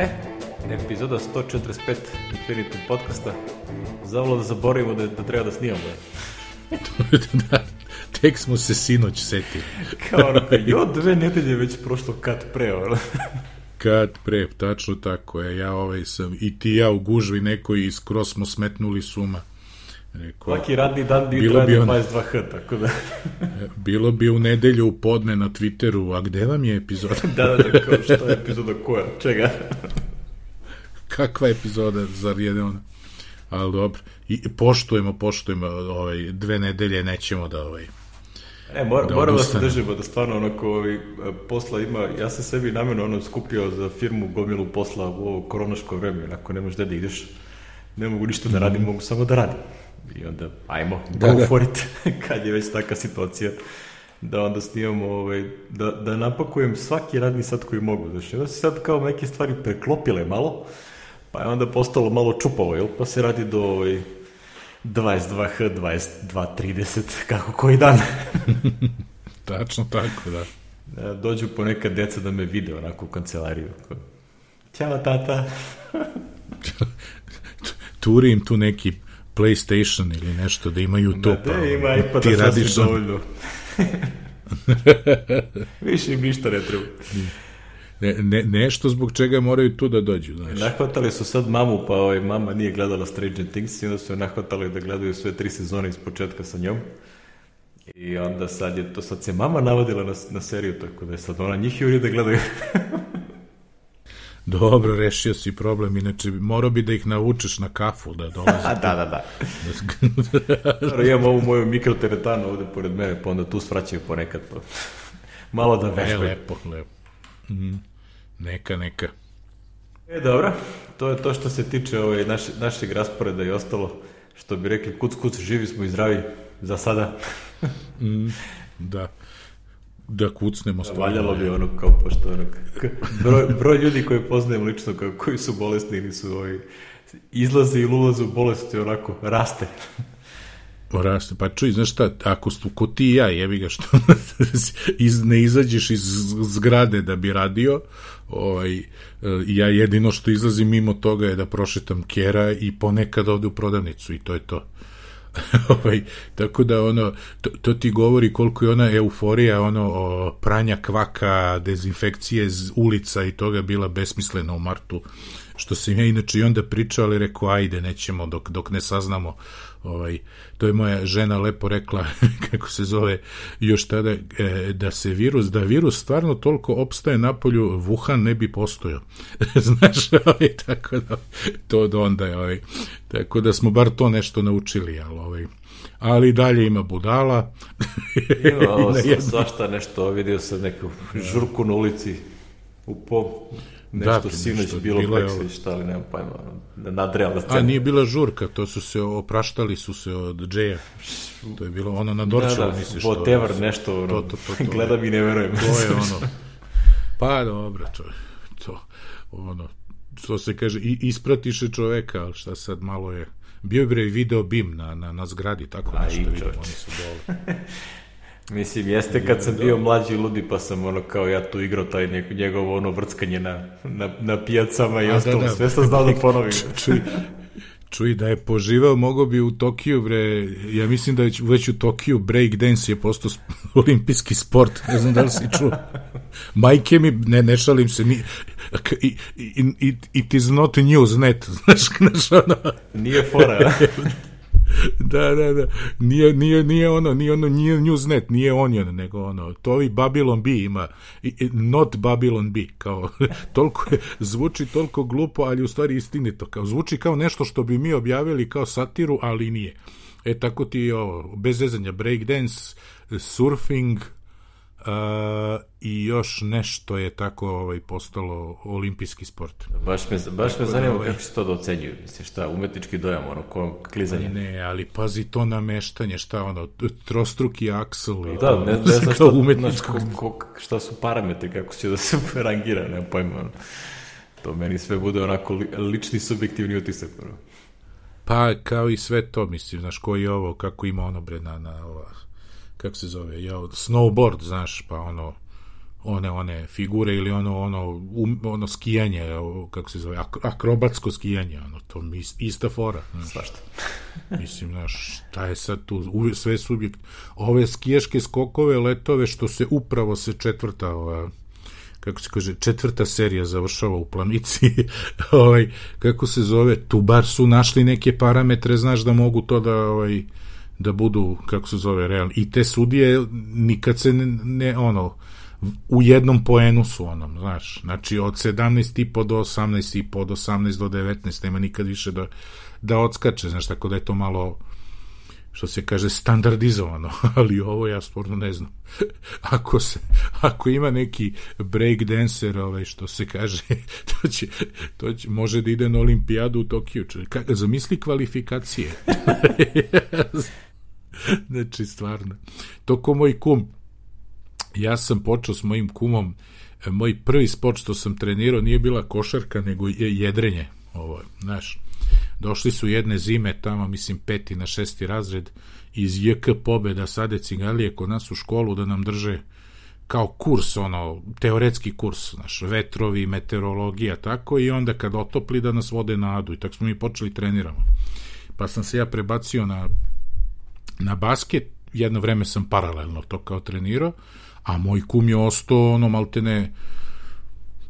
E, epizoda 145 Infinity podcasta. Zavolo da zaboravimo da, da treba da snimamo. da, tek smo se sinoć setili. Kao ono, jo, dve nedelje već prošlo kad pre, ono. Kad pre, tačno tako je. Ja ovaj sam, i ti ja u gužvi neko i skroz smo smetnuli suma. Rekao, Svaki radni dan bi bilo bi on, 22H, tako da... bilo bi u nedelju u podne na Twitteru, a gde vam je epizoda? da, da, da, kao što je epizoda koja? Čega? Kakva epizoda, zar je ona? Ali dobro, i poštujemo, poštujemo ovaj, dve nedelje, nećemo da ovaj, E, mor, da moramo da se držimo, da stvarno onako ovaj, posla ima, ja sam sebi namjerno ono skupio za firmu gomilu posla u ovo koronaško vreme, onako ne možeš da ideš, ne mogu ništa da radim, mogu samo da radim. I onda, ajmo, da, go da. for it, kad je već taka situacija, da onda snimamo, ovaj, da, da napakujem svaki radni sat koji mogu. Znači, onda se sad kao neke stvari preklopile malo, pa je onda postalo malo čupavo, jel? Pa se radi do ovaj, 22H, 22.30, kako koji dan. Tačno tako, da. da. Dođu ponekad deca da me vide onako u kancelariju. Ćao, tata. Turim tu neki PlayStation ili nešto da imaju to. Da, da ima iPad ti radiš dovoljno. Više im ništa ne treba. Ne, ne, nešto zbog čega moraju tu da dođu, znaš. Nahvatali su sad mamu, pa ovaj, mama nije gledala Stranger Things i onda su je nahvatali da gledaju sve tri sezone iz početka sa njom. I onda sad je to, sad se mama navodila na, na seriju, tako da je sad ona njih juri da gledaju. Dobro, rešio si problem, inače morao bi da ih naučiš na kafu da dolaze. da, da, da. Dobro, imam ovu moju mikroteretanu ovde pored mene, pa onda tu svraćaju ponekad. Pa. Malo da vežbaju. E, lepo, lepo. Mm, neka, neka. E, dobro, to je to što se tiče ovaj, naš, našeg rasporeda i ostalo. Što bi rekli, kuc, kuc, živi smo i zdravi za sada. mm, da da kucnemo stvarno. Valjalo bi ono kao pošto ono, broj, broj ljudi koje poznajem lično kao, koji su bolesni ili su ovaj, izlaze ili ulaze u bolesti onako raste. Raste. Pa čuj, znaš šta, ako su ko ti i ja, jebi ga što iz, ne izađeš iz zgrade da bi radio, ovaj, ja jedino što izlazim mimo toga je da prošetam kjera i ponekad ovde u prodavnicu i to je to. ovaj, tako da ono, to, to, ti govori koliko je ona euforija, ono, o, pranja kvaka, dezinfekcije ulica i toga bila besmislena u martu, što sam ja inače i onda pričao, ali rekao, ajde, nećemo dok, dok ne saznamo ovaj, to je moja žena lepo rekla, kako se zove, još tada, e, da se virus, da virus stvarno toliko opstaje na polju, Wuhan ne bi postojao. Znaš, ovaj, tako da, to od onda je, ovaj, tako da smo bar to nešto naučili, ali, ovaj, ali dalje ima budala. Ima, ovo, svašta nešto, vidio sam neku žurku na ulici, u po nešto da, sinoć nešto, bilo, bilo preksli, šta ali nemam pojma, da nadrealna scena. A nije bila žurka, to su se opraštali su se od Džeja. To je bilo ono na Dorčevu, da, da, misliš. Whatever, to, nešto, ono, to, to, to, to, gledam i ne verujem. To je ono, pa dobro, to, to, ono, što se kaže, i, ispratiše čoveka, ali šta sad malo je, bio je video BIM na, na, na zgradi, tako A, nešto vidim, oni su dole. Mislim, jeste kad sam bio mlađi ludi, pa sam ono kao ja tu igrao taj njeg, njegovo ono vrckanje na, na, na pijacama i da, ostalo, da, da. sve sam znao da ponovim. Čuj, čuj, da je poživao, mogo bi u Tokiju, bre, ja mislim da već, već u Tokiju breakdance je postao olimpijski sport, ne znam da li si čuo. Majke mi, ne, ne šalim se, ni, it, it, it is not news net, znaš, znaš, ono. Nije fora, da, da, da. Nije, nije, nije ono, nije ono, nije Newsnet, nije Onion, nego ono, to ovi Babylon B ima, not Babylon B, kao, toliko je, zvuči toliko glupo, ali u stvari istinito, kao, zvuči kao nešto što bi mi objavili kao satiru, ali nije. E, tako ti je ovo, bez zezanja, breakdance, surfing, Uh, i još nešto je tako ovaj postalo olimpijski sport. Baš me, baš me zanima ovaj... kako se to docenjuju. Mislim, šta, umetnički dojam, ono, ko klizanje. Ne, ali pazi to nameštanje, šta ono, trostruki aksel i da, to, ne, ne znam šta, umetničko... Znaš, ko, ko, šta su parametri, kako će da se rangira, nema pojma. Ono. To meni sve bude onako li, lični subjektivni utisak. Ono. Pa, kao i sve to, mislim, znaš, koji je ovo, kako ima ono bre na, na ova, kako se zove, ja, snowboard, znaš, pa ono, one one figure ili ono ono um, ono skijanje kako se zove akrobatsko skijanje ono to mi ista fora svašta. Mislim znaš šta je sad tu sve subjekt ove skijaške skokove letove što se upravo se četvrta ova kako se kaže, četvrta serija završava u planici, ovaj, kako se zove, tu bar su našli neke parametre, znaš da mogu to da, ovaj, da budu, kako se zove, realni. I te sudije nikad se ne, ne ono, u jednom poenu su onom, znaš, znači od 17,5 do 18,5, od 18 do 19, nema nikad više da, da odskače, znaš, tako da je to malo, što se kaže standardizovano, ali ovo ja stvarno ne znam. ako se ako ima neki break dancer, ovaj što se kaže, to će to će može da ide na olimpijadu u Tokiju. Kako zamisli kvalifikacije. znači stvarno. To ko moj kum ja sam počeo s mojim kumom moj prvi sport što sam trenirao nije bila košarka nego je jedrenje ovo, znaš Došli su jedne zime tamo, mislim, peti na šesti razred iz JK pobeda sade cigalije kod nas u školu da nam drže kao kurs, ono, teoretski kurs, znaš, vetrovi, meteorologija, tako, i onda kad otopli da nas vode na adu, i tako smo mi počeli treniramo. Pa sam se ja prebacio na, na basket, jedno vreme sam paralelno to kao trenirao, a moj kum je ostao, ono, maltene,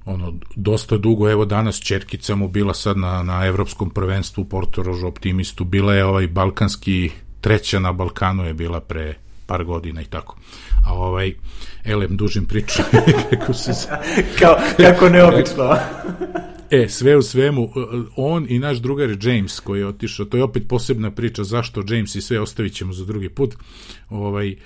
ono, dosta dugo, evo danas čerkica mu bila sad na, na evropskom prvenstvu u Portorožu optimistu, bila je ovaj balkanski, treća na Balkanu je bila pre par godina i tako. A ovaj, elem, dužim priču. kako se... Kao, kako neobično. E, sve u svemu, on i naš drugar James koji je otišao, to je opet posebna priča zašto James i sve ostavit ćemo za drugi put. Ovaj,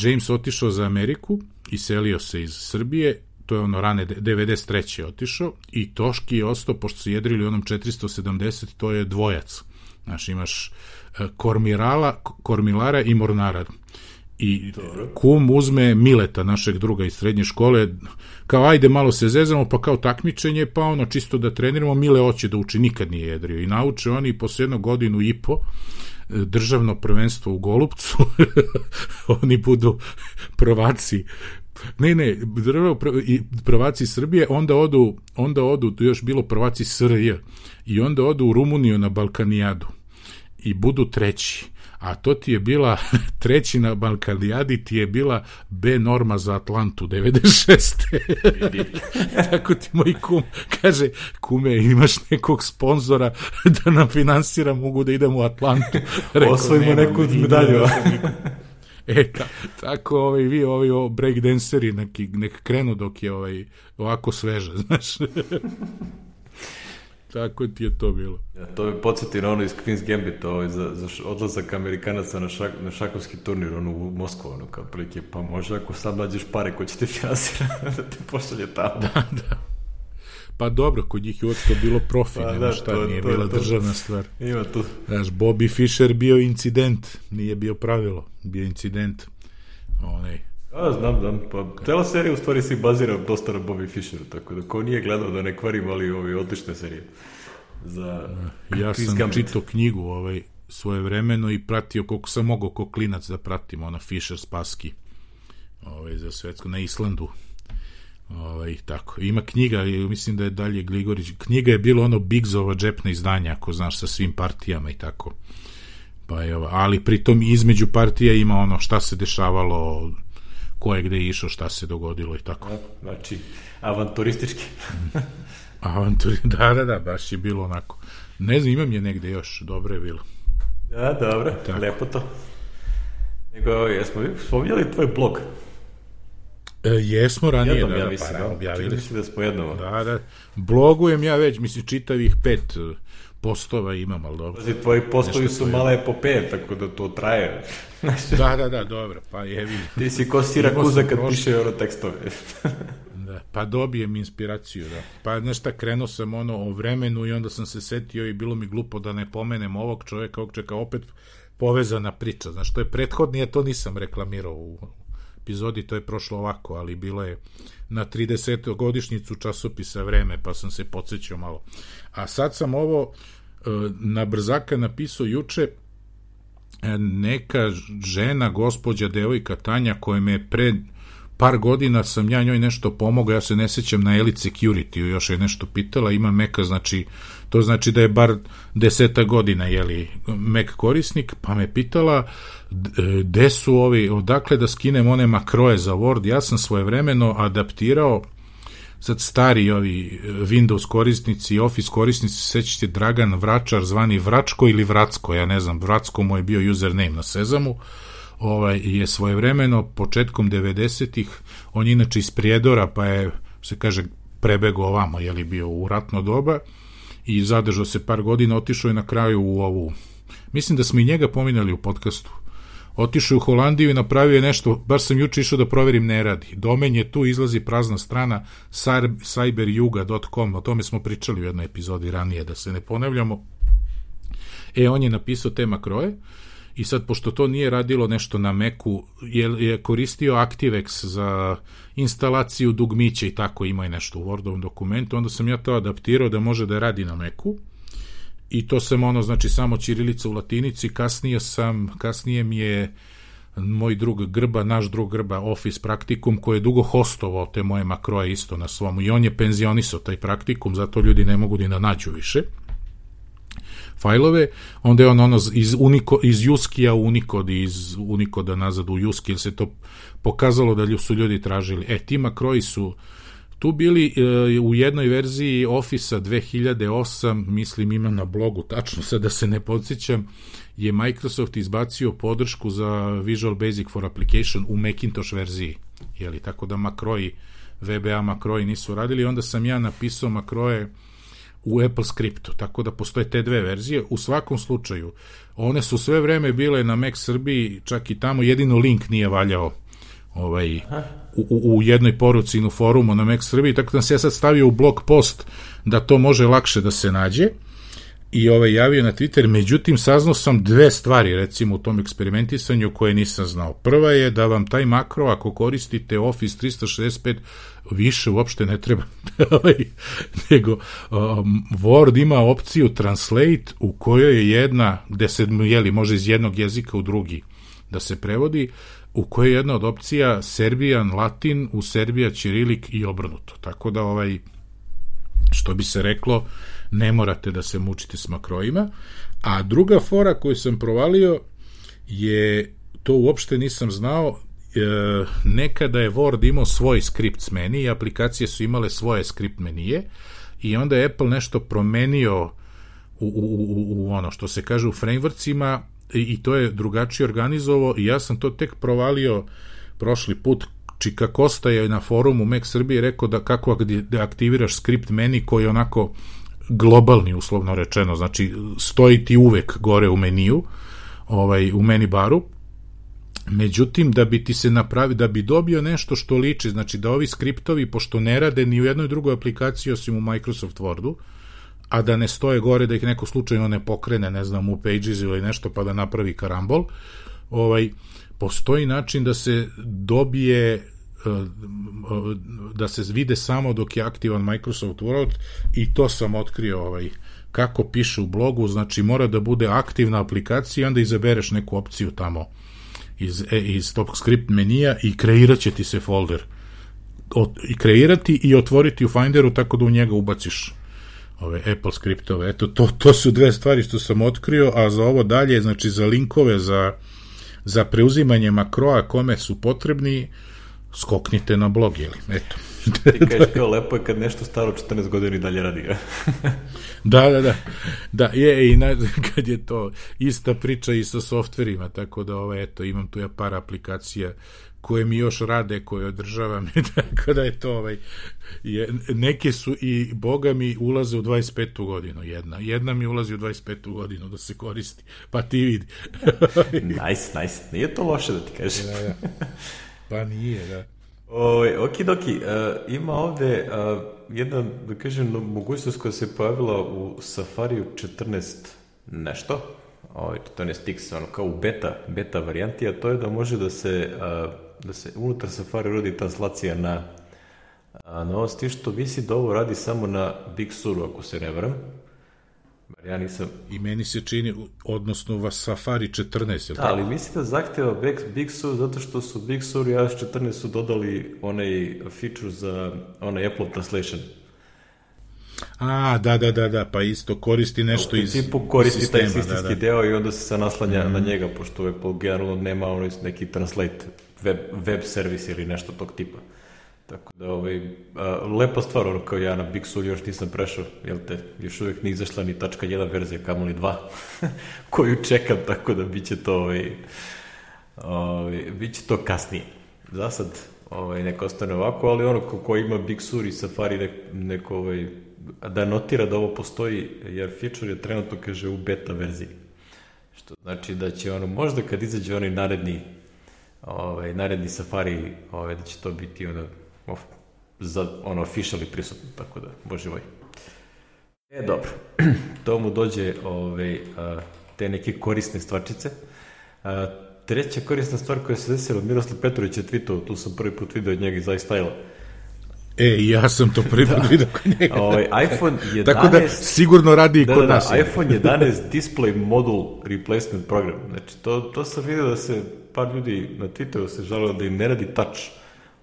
James otišao za Ameriku, iselio se iz Srbije to je ono rane 93. otišao i Toški je ostao, pošto su jedrili onom 470, to je dvojac. Znaš, imaš e, Kormirala, Kormilara i Mornara. I kum uzme Mileta, našeg druga iz srednje škole, kao ajde malo se zezamo, pa kao takmičenje, pa ono čisto da treniramo, Mile hoće da uči, nikad nije jedrio. I nauče oni posle jednu godinu i po, e, državno prvenstvo u Golubcu, oni budu prvaci Ne, ne, i prvaci Srbije, onda odu, onda odu, to još bilo prvaci SRJ, i onda odu u Rumuniju na Balkanijadu i budu treći. A to ti je bila treći na Balkanijadi, ti je bila B norma za Atlantu 96. Tako ti moj kum kaže, kume, imaš nekog sponzora da nam finansira, mogu da idemo u Atlantu. Osvojimo neku medalju. E, ta, tako ovaj, vi ovi o breakdanceri neki, nek krenu dok je ovaj, ovako sveže, znaš. tako ti je to bilo. Ja, to me podsjeti na ono iz Queen's Gambit, ovaj, za, za odlazak Amerikanaca na, šak, na šakovski turnir ono, u Moskvu, ono, kao prilike, pa može ako sam nađeš pare ko će te finansirati da te pošalje tamo. Da, da. Pa dobro, kod njih je to bilo profi, pa, da, šta, to, nije to, bila to, državna stvar. Ima tu. Znaš, Bobby Fischer bio incident, nije bio pravilo, bio incident. Onaj, A, znam, znam. Pa, tela serija u stvari se bazira dosta na Bobby Fischeru, tako da ko nije gledao da ne kvarim, ali ovi odlične serije. Za ja sam Gambit. čitao knjigu ovaj, svoje vremeno i pratio koliko sam mogao ko klinac da pratim ona Fischer Spaski ovaj, za svetsko na Islandu Ovaj, tako. Ima knjiga, mislim da je dalje Gligorić. Knjiga je bilo ono Bigzova džepna izdanja, ako znaš, sa svim partijama i tako. Pa je, ali pritom između partija ima ono šta se dešavalo, ko je gde išao, šta se dogodilo i tako. Znači, avanturistički. Avanturi, da, da, da, baš je bilo onako. Ne znam, imam je negde još, dobro je bilo. Da, dobro, tako. lepo to. Nego, jesmo spominjali tvoj blog? E, jesmo ranije, jednom, da, ja da, mislim, pa, da, objavili. Mislim da smo jednom. Da, da. Blogujem ja već, mislim, čitavih pet e, postova imam, ali dobro. Pazi, tvoji postovi su male epopeje, tako da to traje. da, da, da, dobro, pa je Ti si ko Sira Kuza kad prošli. piše ono tekstove. da, pa dobijem inspiraciju, da. Pa, znaš šta, krenuo sam ono o vremenu i onda sam se setio i bilo mi glupo da ne pomenem ovog čoveka, ovog čeka opet povezana priča. Znaš, to je prethodnije, to nisam reklamirao u, epizodi to je prošlo ovako, ali bilo je na 30. godišnjicu časopisa Vreme, pa sam se podsjećao malo. A sad sam ovo e, na brzaka napisao juče e, neka žena, gospođa, devojka Tanja, koja me pre par godina sam ja njoj nešto pomogao, ja se ne sećam na Elite Security, još je nešto pitala, ima Meka, znači, to znači da je bar deseta godina, jeli, Mac korisnik, pa me pitala gde su ovi, odakle da skinem one makroje za Word, ja sam svojevremeno adaptirao sad stari ovi Windows korisnici, Office korisnici, sećate Dragan Vračar, zvani Vračko ili Vracko, ja ne znam, Vracko mu je bio username na Sezamu, ovaj, je svojevremeno, početkom 90-ih, on je inače iz Prijedora, pa je, se kaže, prebego ovamo, je li bio u ratno doba, i zadržao se par godina, otišao je na kraju u ovu, mislim da smo i njega pominjali u podcastu, otišao u Holandiju i napravio je nešto, baš sam juče išao da proverim, ne radi. Domen je tu, izlazi prazna strana cyberjuga.com, o tome smo pričali u jednoj epizodi ranije, da se ne ponavljamo. E, on je napisao te makroje, i sad, pošto to nije radilo nešto na Macu, je, je koristio ActiveX za instalaciju dugmića i tako ima i nešto u Wordovom dokumentu, onda sam ja to adaptirao da može da radi na Macu. I to sam ono, znači samo Ćirilica u latinici, kasnije sam, kasnije mi je moj drug Grba, naš drug Grba Office praktikum koji je dugo hostovao te moje makroje isto na svom i on je penzionisao taj praktikum, zato ljudi ne mogu ni da nađu više fajlove, onda je on ono iz, Uniko, iz Juskija u Unicode, iz Unikoda nazad u Juski, se to pokazalo da su ljudi tražili. E, ti makroji su tu bili e, u jednoj verziji Office-a 2008, mislim ima na blogu, tačno sad da se ne podsjećam, je Microsoft izbacio podršku za Visual Basic for Application u Macintosh verziji, jeli, tako da makroji, VBA makroji nisu radili, onda sam ja napisao makroje u Apple Scriptu, tako da postoje te dve verzije. U svakom slučaju, one su sve vreme bile na Mac Srbiji, čak i tamo jedino link nije valjao ovaj, u, u jednoj poruci na forumu na Mac Srbiji, tako da sam se ja sad stavio u blog post da to može lakše da se nađe i ovaj javio na Twitter, međutim saznao sam dve stvari recimo u tom eksperimentisanju koje nisam znao. Prva je da vam taj makro ako koristite Office 365 više uopšte ne treba ovaj, nego um, Word ima opciju Translate u kojoj je jedna, gde se jeli, može iz jednog jezika u drugi da se prevodi, u kojoj je jedna od opcija Serbian Latin u Serbija Ćirilik i obrnuto. Tako da ovaj što bi se reklo ne morate da se mučite s makrojima. A druga fora koju sam provalio je to uopšte nisam znao nekada je Word imao svoj script meni i aplikacije su imale svoje script menije i onda je Apple nešto promenio u, u, u, u ono što se kaže u frameworkcima i, i to je drugačije organizovo i ja sam to tek provalio prošli put. Čika Kosta je na forumu Mac Srbije rekao da kako da aktiviraš script meni koji je onako globalni uslovno rečeno, znači stoji ti uvek gore u meniju, ovaj, u meni baru, Međutim, da bi ti se napravi, da bi dobio nešto što liči, znači da ovi skriptovi, pošto ne rade ni u jednoj drugoj aplikaciji osim u Microsoft Wordu, a da ne stoje gore da ih neko slučajno ne pokrene, ne znam, u Pages ili nešto pa da napravi karambol, ovaj, postoji način da se dobije eh, da se vide samo dok je aktivan Microsoft Word i to sam otkrio ovaj kako piše u blogu, znači mora da bude aktivna aplikacija i onda izabereš neku opciju tamo iz, e, iz top script menija i kreirat će ti se folder Od, i kreirati i otvoriti u Finderu tako da u njega ubaciš ove Apple skriptove. Eto, to, to su dve stvari što sam otkrio, a za ovo dalje, znači za linkove, za, za preuzimanje makroa kome su potrebni, skoknite na blog, jeli? Eto. Ti kažeš kao lepo je kad nešto staro 14 godina i dalje radi. da, da, da. Da, je, i na, kad je to ista priča i sa softverima, tako da, ovo, eto, imam tu ja par aplikacija koje mi još rade, koje održavam, tako da je to ovaj, je, neke su i boga mi ulaze u 25. godinu jedna, jedna mi ulazi u 25. godinu da se koristi, pa ti vidi. nice, nice, nije to loše da ti kažem. da, da. Pa nije, da. Oj, okidoki, uh, ima ovde uh, jedna, da kažem, mogućnost koja se pojavila u Safariju 14 nešto, ovaj 14x, ono kao u beta, beta varijanti, a to je da može da se, uh, da se unutar Safari rodi translacija na a, novosti, što visi da ovo radi samo na Big Suru, ako se ne vram. Ja nisam... I meni se čini, odnosno va Safari 14, je da, ali mislim da zahteva Big Sur zato što su Big Sur i iOS 14 su dodali onaj feature za onaj Apple Translation. A, da, da, da, da, pa isto koristi nešto iz sistema. U principu koristi sistema, taj sistemski da, da. deo i onda se se naslanja mm. na njega, pošto Apple generalno nema ono neki translate web, web servis ili nešto tog tipa. Tako da, ovaj, a, lepa stvar, ono kao ja na Big Sur još nisam prešao, jel te, još uvijek nije izašla ni tačka 1 verzija, kamoli 2, koju čekam, tako da biće to, ovaj, ovaj, biće to kasnije. Za sad, ovaj, neko ostane ovako, ali ono ko, ko ima Big Sur i Safari nek, neko, ovaj, da notira da ovo postoji, jer feature je trenutno, kaže, u beta verziji. Što znači da će ono, možda kad izađe onaj naredni, ovaj, naredni Safari, ovaj, da će to biti ono, of, za, ono, officially prisutno, tako da, bože moj. E, dobro, to mu dođe ovaj, a, te neke korisne stvarčice. A, treća korisna stvar koja se desila, Miroslav Petrović je tweetao, tu sam prvi put video od njega iz iStyle-a, E, ja sam to prvi put da. vidio kod njega. Ovaj, iPhone 11... Tako da sigurno radi i da, kod da, nas. Da, iPhone 11 Display Module Replacement Program. Znači, to, to sam vidio da se par ljudi na Twitteru se žalilo da im ne radi touch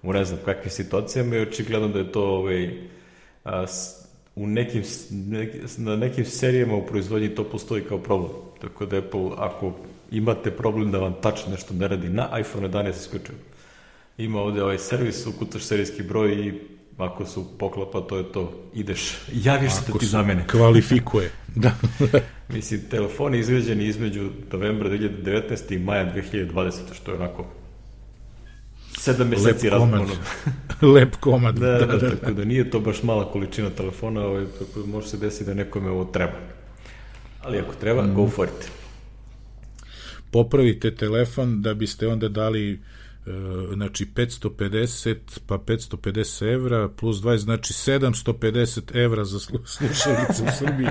u ne znam kakvim situacijama i očigledno da je to ovaj, a, u nekim, neki, na nekim serijama u proizvodnji to postoji kao problem. Tako da Apple, ako imate problem da vam touch nešto ne radi na iPhone 11 isključivo, ima ovde ovaj servis, ukucaš serijski broj i ako su poklapa, to je to. Ideš, javiš se da ti za mene. kvalifikuje. da. Mislim, telefoni izveđeni između novembra 2019. i maja 2020. što je onako sedam meseci razgovno. Lep komad. da, da, da, da, tako da nije to baš mala količina telefona, ovaj, tako da može se desiti da nekome ovo treba. Ali ako treba, mm. go for it. Popravite telefon da biste onda dali E, znači 550 pa 550 evra plus 20 znači 750 evra za slušalice u Srbiji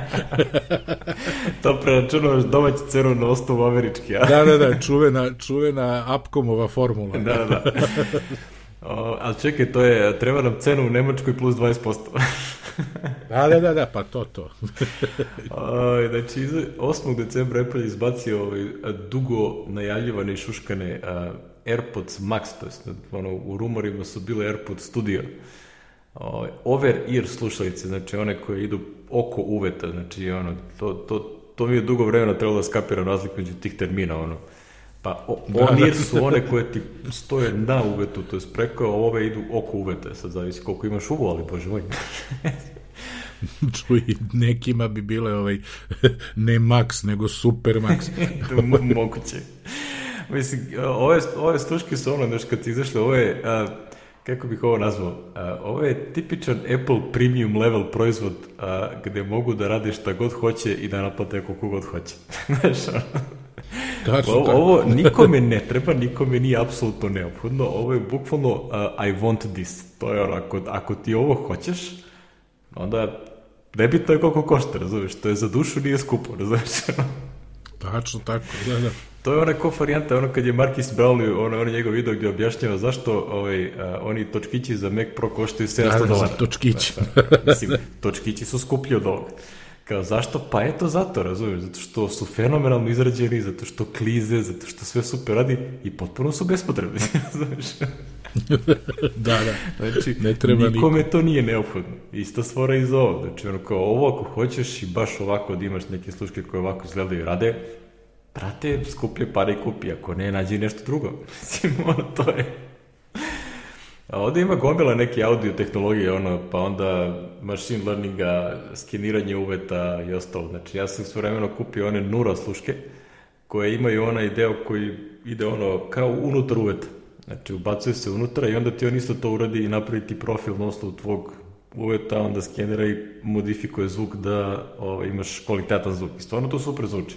to preračunavaš domaću cenu na osnovu američki a? da da da čuvena, čuvena Upcomova formula da da da o, ali čekaj to je treba nam cenu u Nemačkoj plus 20% da, da, da, da, pa to, to. o, znači, 8. decembra Apple izbacio ovaj, dugo najavljivane i šuškane a, AirPods Max, to jest ono, u rumorima su bile AirPods Studio, ovaj, over ear slušalice, znači one koje idu oko uveta, znači ono, to, to, to mi je dugo vremena trebalo da skapiram razliku među tih termina, ono, Pa o, da, on da. su one koje ti stoje na uvetu, to je preko, ove idu oko uveta, sad zavisi koliko imaš uvo, ali bože moj. Čuj, nekima bi bile ovaj, ne max, nego super max. Moguće. Mislim, ove, ove stuške su ono, znaš, kad ti izašle, ovo je, a, kako bih ovo nazvao, a, ovo je tipičan Apple premium level proizvod a, gde mogu da rade šta god hoće i da naplate koliko god hoće. znaš, ono. Tačno, ovo, ovo nikome ne treba, nikome nije apsolutno neophodno, ovo je bukvalno uh, I want this. To je ono, ako, ako ti ovo hoćeš, onda nebitno je koliko košta, razumeš, to je za dušu, nije skupo, razumeš. Tačno tako, da, da. To je ona ko varijanta, ono kad je Marcus Brownlee, ono, ono njegov video gdje objašnjava zašto ovaj, a, oni točkići za Mac Pro koštaju 700 da, da, dolara. točkići. Da, da, mislim, točkići su skuplji od ovoga. Kao zašto? Pa eto zato, razumiješ, zato što su fenomenalno izrađeni, zato što klize, zato što sve super radi i potpuno su bespotrebni, razumiješ. da, da. Znači, ne treba nikome niko. to nije neophodno. Ista stvora iz ovo. Znači, ono kao ovo ako hoćeš i baš ovako da imaš neke sluške koje ovako izgledaju i rade, brate, skuplje pare i kupi, ako ne, nađi nešto drugo. Mislim, ono, to je... A ovde ima gomila neke audio tehnologije, ono, pa onda machine learninga, skeniranje uveta i ostalo. Znači, ja sam sve vremeno kupio one Nura sluške, koje imaju onaj deo koji ide ono kao unutar uveta. Znači, ubacuje se unutra i onda ti on isto to uradi i napravi ti profil na osnovu tvog uveta, onda skenira i modifikuje zvuk da ovaj, imaš kvalitetan zvuk. I stvarno to super zvuči.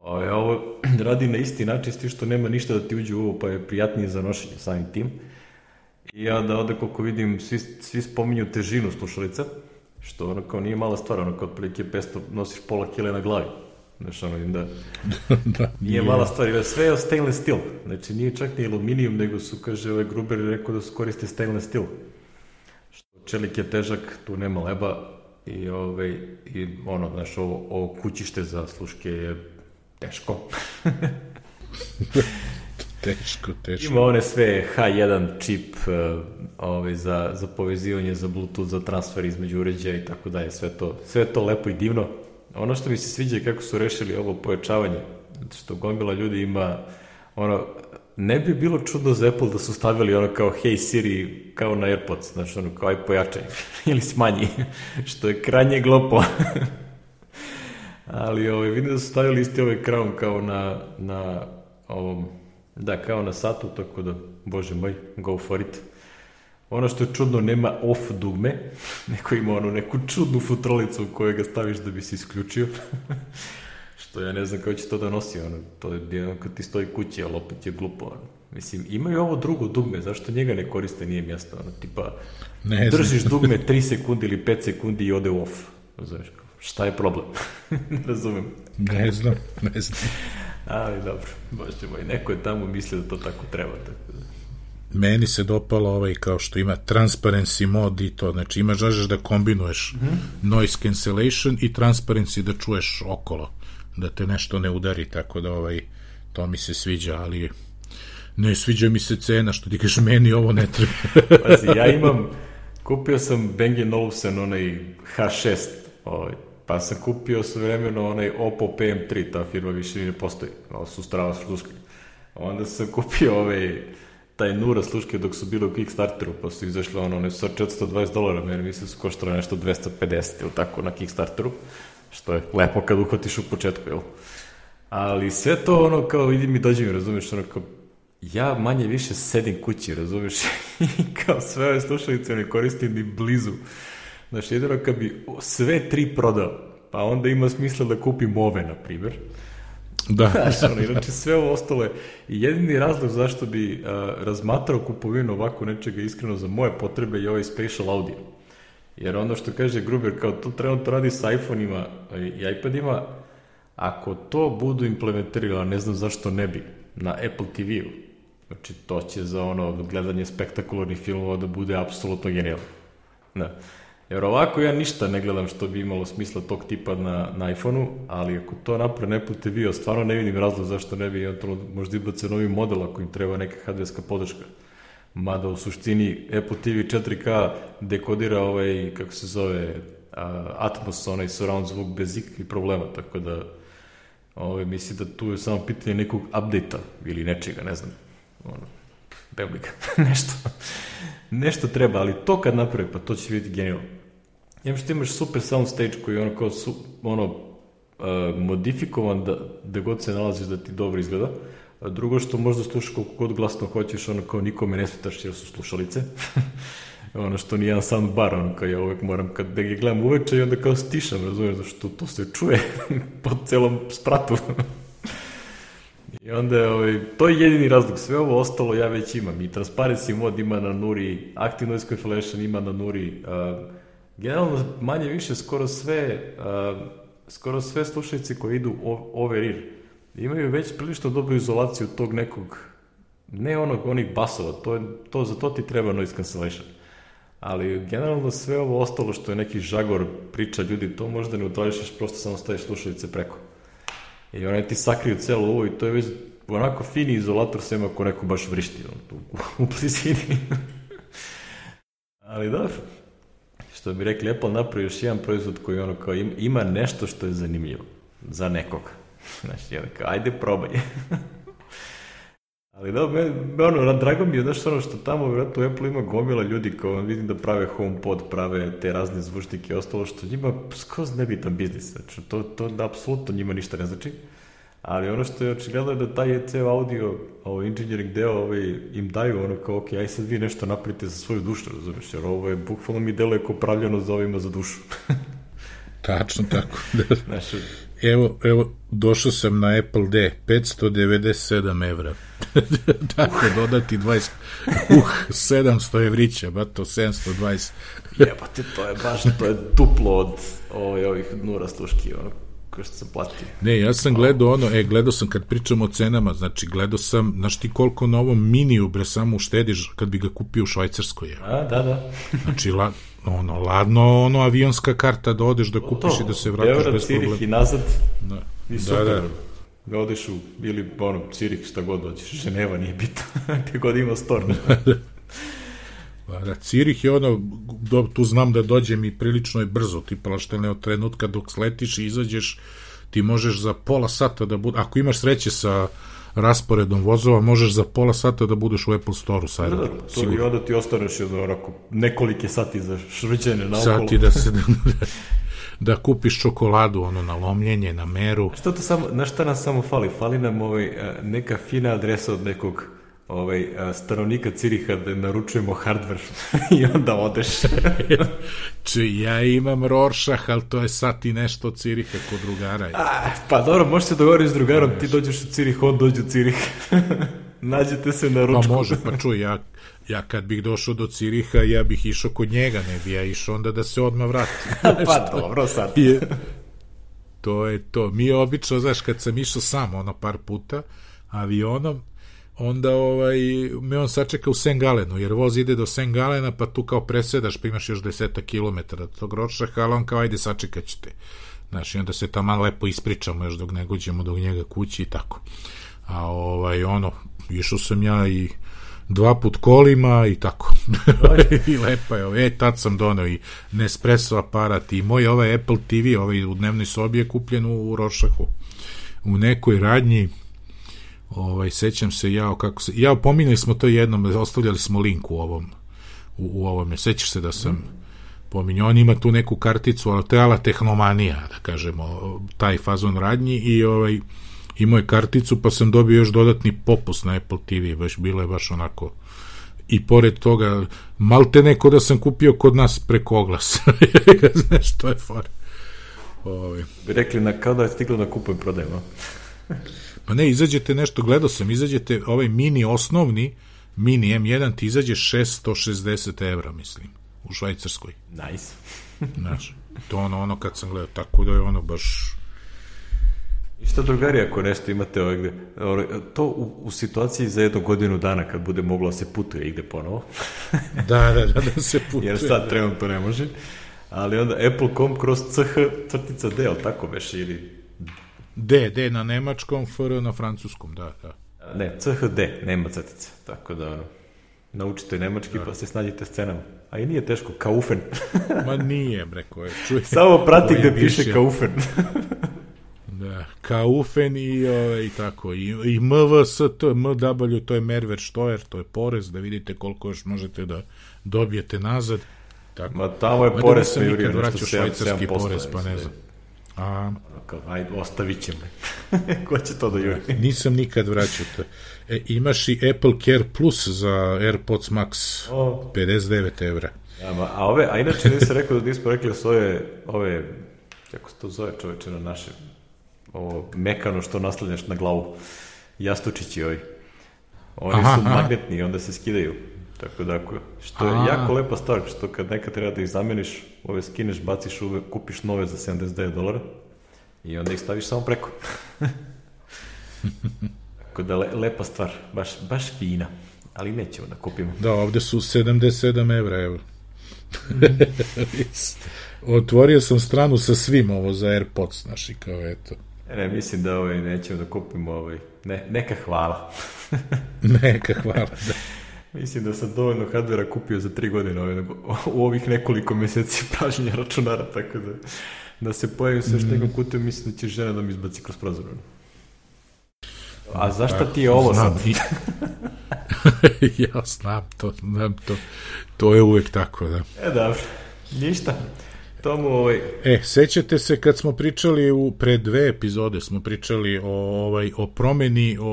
Ovaj, ovo radi na isti način, sti što nema ništa da ti uđe u ovo, pa je prijatnije za nošenje samim tim. I ja da ovde koliko vidim, svi, svi spominju težinu slušalica, što ono kao nije mala stvar, ono kao otprilike 500 nosiš pola kile na glavi. Znaš, ono, da, da nije mala stvar, jer sve je stainless steel. Znači, nije čak ni aluminijum, nego su, kaže, ovaj Gruber rekao da su koriste stainless steel. Što čelik je težak, tu nema leba, i, ovaj, i ono, znaš, ovo, ovo kućište za sluške je teško. teško, teško. Ima one sve H1 čip uh, ovaj, za, za povezivanje, za Bluetooth, za transfer između uređaja i tako dalje. Sve to, sve to lepo i divno. Ono što mi se sviđa je kako su rešili ovo pojačavanje, što gomila ljudi ima ono, ne bi bilo čudno za Apple da su stavili ono kao Hey Siri kao na AirPods, znači ono kao aj pojačaj ili smanji, što je krajnje glopo. Ali ovaj, vidim da su stavili isti ovaj crown kao na, na ovom, da, kao na satu, tako da, bože moj, go for it. Ono što je čudno, nema off dugme, neko ima ono neku čudnu futrolicu u kojoj ga staviš da bi se isključio. što ja ne znam kako će to da nosi, ono, to je jedan kad ti stoji kući, ali opet je glupo, ono. Mislim, imaju ovo drugo dugme, zašto njega ne koriste, nije mjesto, ono, tipa, ne držiš dugme 3 sekundi ili 5 sekundi i ode off, znaš, šta je problem? ne razumem. Ne znam, ne znam. Ali dobro, bože moj, neko je tamo mislio da to tako treba, tako da meni se dopalo ovaj kao što ima transparency mod i to, znači imaš žažeš da kombinuješ mm -hmm. noise cancellation i transparency da čuješ okolo, da te nešto ne udari, tako da ovaj, to mi se sviđa, ali ne sviđa mi se cena, što ti kažeš, meni ovo ne treba. Pazi, ja imam, kupio sam Bang Olufsen, onaj H6, ovaj, pa sam kupio svojevremeno onaj Oppo PM3, ta firma više ne postoji, ovo su strava sluške. Onda sam kupio ovaj taj Nura sluške dok su bili u Kickstarteru, pa su izašle ono, one su 420 dolara, meni mislim su koštale nešto 250 ili tako na Kickstarteru, što je lepo kad uhvatiš u početku, jel? Ali sve to ono kao vidi mi dođe mi, razumiješ, ono kao ja manje više sedim kući, razumiješ, i kao sve ove slušalice ne koristim ni blizu. Znaš, jedino kad bi sve tri prodao, pa onda ima smisla da kupim ove, na primjer, Da. Znaš, ono, inače sve ovo ostalo je. I jedini razlog zašto bi uh, razmatrao kupovinu ovako nečega iskreno za moje potrebe je ovaj spatial audio. Jer ono što kaže Gruber, kao to trenutno radi sa iPhone-ima i iPad-ima, ako to budu implementirali, ne znam zašto ne bi, na Apple TV-u, znači to će za ono gledanje spektakularnih filmova da bude apsolutno genijalno. Da. Jer ovako ja ništa ne gledam što bi imalo smisla tog tipa na, na iPhone-u, ali ako to napravi Apple TV, stvarno ne vidim razlog zašto ne bi eventualno možda ibace novi model ako im treba neka hardverska podrška. Mada u suštini Apple TV 4K dekodira ovaj, kako se zove, Atmos, onaj surround zvuk bez ikakvih problema, tako da ovaj, misli da tu je samo pitanje nekog update-a ili nečega, ne znam. Ono, Beblika, nešto. nešto treba, ali to kad napravi, pa to će biti genijalno. Jem što imaš super soundstage koji je ono kao su, ono, uh, modifikovan da, da god se nalaziš da ti dobro izgleda. A drugo što možda slušaš koliko god glasno hoćeš, ono kao nikome ne smetaš jer su slušalice. ono što nije jedan sound bar, ono kao ja uvek moram kad da ga gledam uveče i onda kao stišam, razumiješ, zašto to se čuje po celom spratu. I onda je, ovaj, to je jedini razlog, sve ovo ostalo ja već imam. I Transparency mod ima na Nuri, Active Noise Cancellation ima na Nuri, uh, generalno manje više skoro sve uh, skoro sve slušalice koje idu over ear imaju već prilično dobru izolaciju tog nekog ne onog onih basova to je to za to ti treba noise cancellation. Ali generalno sve ovo ostalo što je neki žagor priča ljudi to možda ne utrališeš prosto samo staviš slušalice preko. I one ti sakriju celo ovo i to je već onako fini izolator sem ako neko baš vrišti on, tu, u blizini. Ali dobro što bi rekli, Apple napravi još jedan proizvod koji ono kao ima nešto što je zanimljivo za nekoga. Znači, jedan kao, ajde probaj. Ali da, me, ono, drago mi je, znaš, ono što tamo, vjerojatno, u Apple ima gomila ljudi kao, vidim da prave HomePod, prave te razne zvučnike i ostalo, što njima skroz nebitan biznis. Znači, to, to da apsolutno njima ništa ne znači. Ali ono što je očigledno je da taj ceo audio, ovaj engineering deo, ovaj, im daju ono kao, ok, aj sad vi nešto napravite za svoju dušu, razumiješ, jer ovo je bukvalno mi deluje kao pravljeno za ovima za dušu. Tačno tako. Da. Znaš, evo, evo, došao sam na Apple D, 597 evra. tako, dodati 20, uh, 700 evrića, ba to 720. Jebate, to je baš, to je duplo od ovaj, ovih nura sluški, ono, Ko što sam platio. Ne, ja sam gledao ono, e, gledao sam kad pričamo o cenama, znači gledao sam, znaš ti koliko na ovom miniju bre samo uštediš kad bi ga kupio u Švajcarskoj. Je. A, da, da. Znači, la, ono, ladno, ono, avionska karta da odeš da kupiš to, i da se vratiš Euro, bez problema. i nazad. Da, I da, super. da. Da odeš u, ili ono, Cirih, šta god dođeš, Ženeva nije bitno, gdje god ima storm. Pa Da, Cirih je ono, do, tu znam da dođem i prilično je brzo, tipa što ne od trenutka dok sletiš i izađeš, ti možeš za pola sata da bude, ako imaš sreće sa rasporedom vozova, možeš za pola sata da budeš u Apple Store-u sa Da, da, to, I onda ti ostaneš jedno, onako, nekolike sati za švrđene naokolo. Sati da se da, da kupiš čokoladu, ono, na lomljenje, na meru. Što to samo, znaš šta nam samo fali? Fali nam ovaj, a, neka fina adresa od nekog ovaj, stanovnika Ciriha da naručujemo hardware i onda odeš. Če ja imam Rorschach, ali to je sat i nešto od Ciriha kod drugara. A, pa dobro, možeš se dogovoriti s drugarom, ti dođeš u Cirih, on dođe u Cirih. Nađete se na Pa ručku. može, pa čuj, ja, ja kad bih došao do Ciriha, ja bih išao kod njega, ne bi ja išao onda da se odmah vrati. pa dobro, sad. je, to je to. Mi je obično, znaš, kad sam išao sam, ono, par puta, avionom, onda ovaj, me on sačeka u Sengalenu, jer voz ide do Sengalena, pa tu kao presedaš, pa imaš još deseta kilometara do tog Ročaha, ali on kao, ajde, sačekat ćete. Znaš, i onda se tamo lepo ispričamo još dok ne gođemo do njega kući i tako. A ovaj, ono, išao sam ja i dva put kolima i tako. I lepa je. ovo. E, tad sam doneo i Nespresso aparat i moj ovaj Apple TV, ovaj u dnevnoj sobi je kupljen u, u Rošahu. U nekoj radnji ovaj, sećam se ja kako se, ja pominjali smo to jednom, ostavljali smo link u ovom u, u ovome, sećaš se da sam pominjao, on ima tu neku karticu, ali to je ala tehnomanija, da kažemo, taj fazon radnji i ovaj, imao je karticu, pa sam dobio još dodatni popust na Apple TV, baš bilo je baš onako i pored toga, malte neko da sam kupio kod nas preko oglasa. Znaš, to je for. Ovaj. Bi rekli na kao da je stiglo na kupujem prodajem? Pa ne, izađete nešto, gledao sam, izađete ovaj mini osnovni, mini M1 ti izađe 660 evra, mislim, u Švajcarskoj. Nice. Znaš, to ono, ono kad sam gledao, tako da je ono baš... I šta drugari ako nešto imate ovaj gde, ovaj, to u, u situaciji za jednu godinu dana kad bude moglo da se putuje ide ponovo, Da, da, da, da se putuje. jer sad trenutno ne može, ali onda Apple.com kroz CH crtica D, ali tako veš, ili D, D na nemačkom, FR na francuskom, da, da. ne, CHD, nema crtice, tako da ono, naučite nemački pa se snađite s cenama. A i nije teško, kaufen. Ma nije, bre, koje, čuje. Samo prati gde piše više. kaufen. Da, Kaufen i, o, i tako, i, i MVST, MW, to je Merver Štojer, to je porez, da vidite koliko još možete da dobijete nazad. Tako. Ma tamo je porez pa juri nikad vraćao 7, švajcarski 7%, porez, pa ne znam. A, Kao, ajde, ostavit ćemo. Ko će to da juri? nisam nikad vraćao to. E, imaš i Apple Care Plus za AirPods Max, O. 59 evra. Ja, ma, a ove, a inače nisam rekao da nismo rekli da su ove, ove, kako se to zove čoveče na naše, ovo mekano što naslanjaš na glavu, jastučići ovi. Oni Aha, su magnetni i onda se skidaju. Tako da, ako, što je A. jako lepa stvar, što kad nekad treba da ih zameniš, ove skineš, baciš, uvek, kupiš nove za 79 dolara i onda ih staviš samo preko. Tako da, le, lepa stvar, baš, baš fina, ali nećemo da kupimo. Da, ovde su 77 evra, evo. Otvorio sam stranu sa svim ovo za AirPods, znaš, i kao eto. Ne, mislim da ovaj, nećemo da kupimo ovaj, ne, neka hvala. Neka, hvala. Da. Mislim da sam dovoljno hardvera kupio za tri godine ovaj, u ovih nekoliko meseci pražnja računara, tako da da se pojavim sa još nekom kutem, mislim da će žena da mi izbaci kroz prozor. A zašto ti je ovo Znam, sad? ja znam to, znam to. To je uvek tako, da. E, dobro. Ništa. Tomu, ovaj, E, sećate se kad smo pričali u pre dve epizode smo pričali o ovaj o promeni o,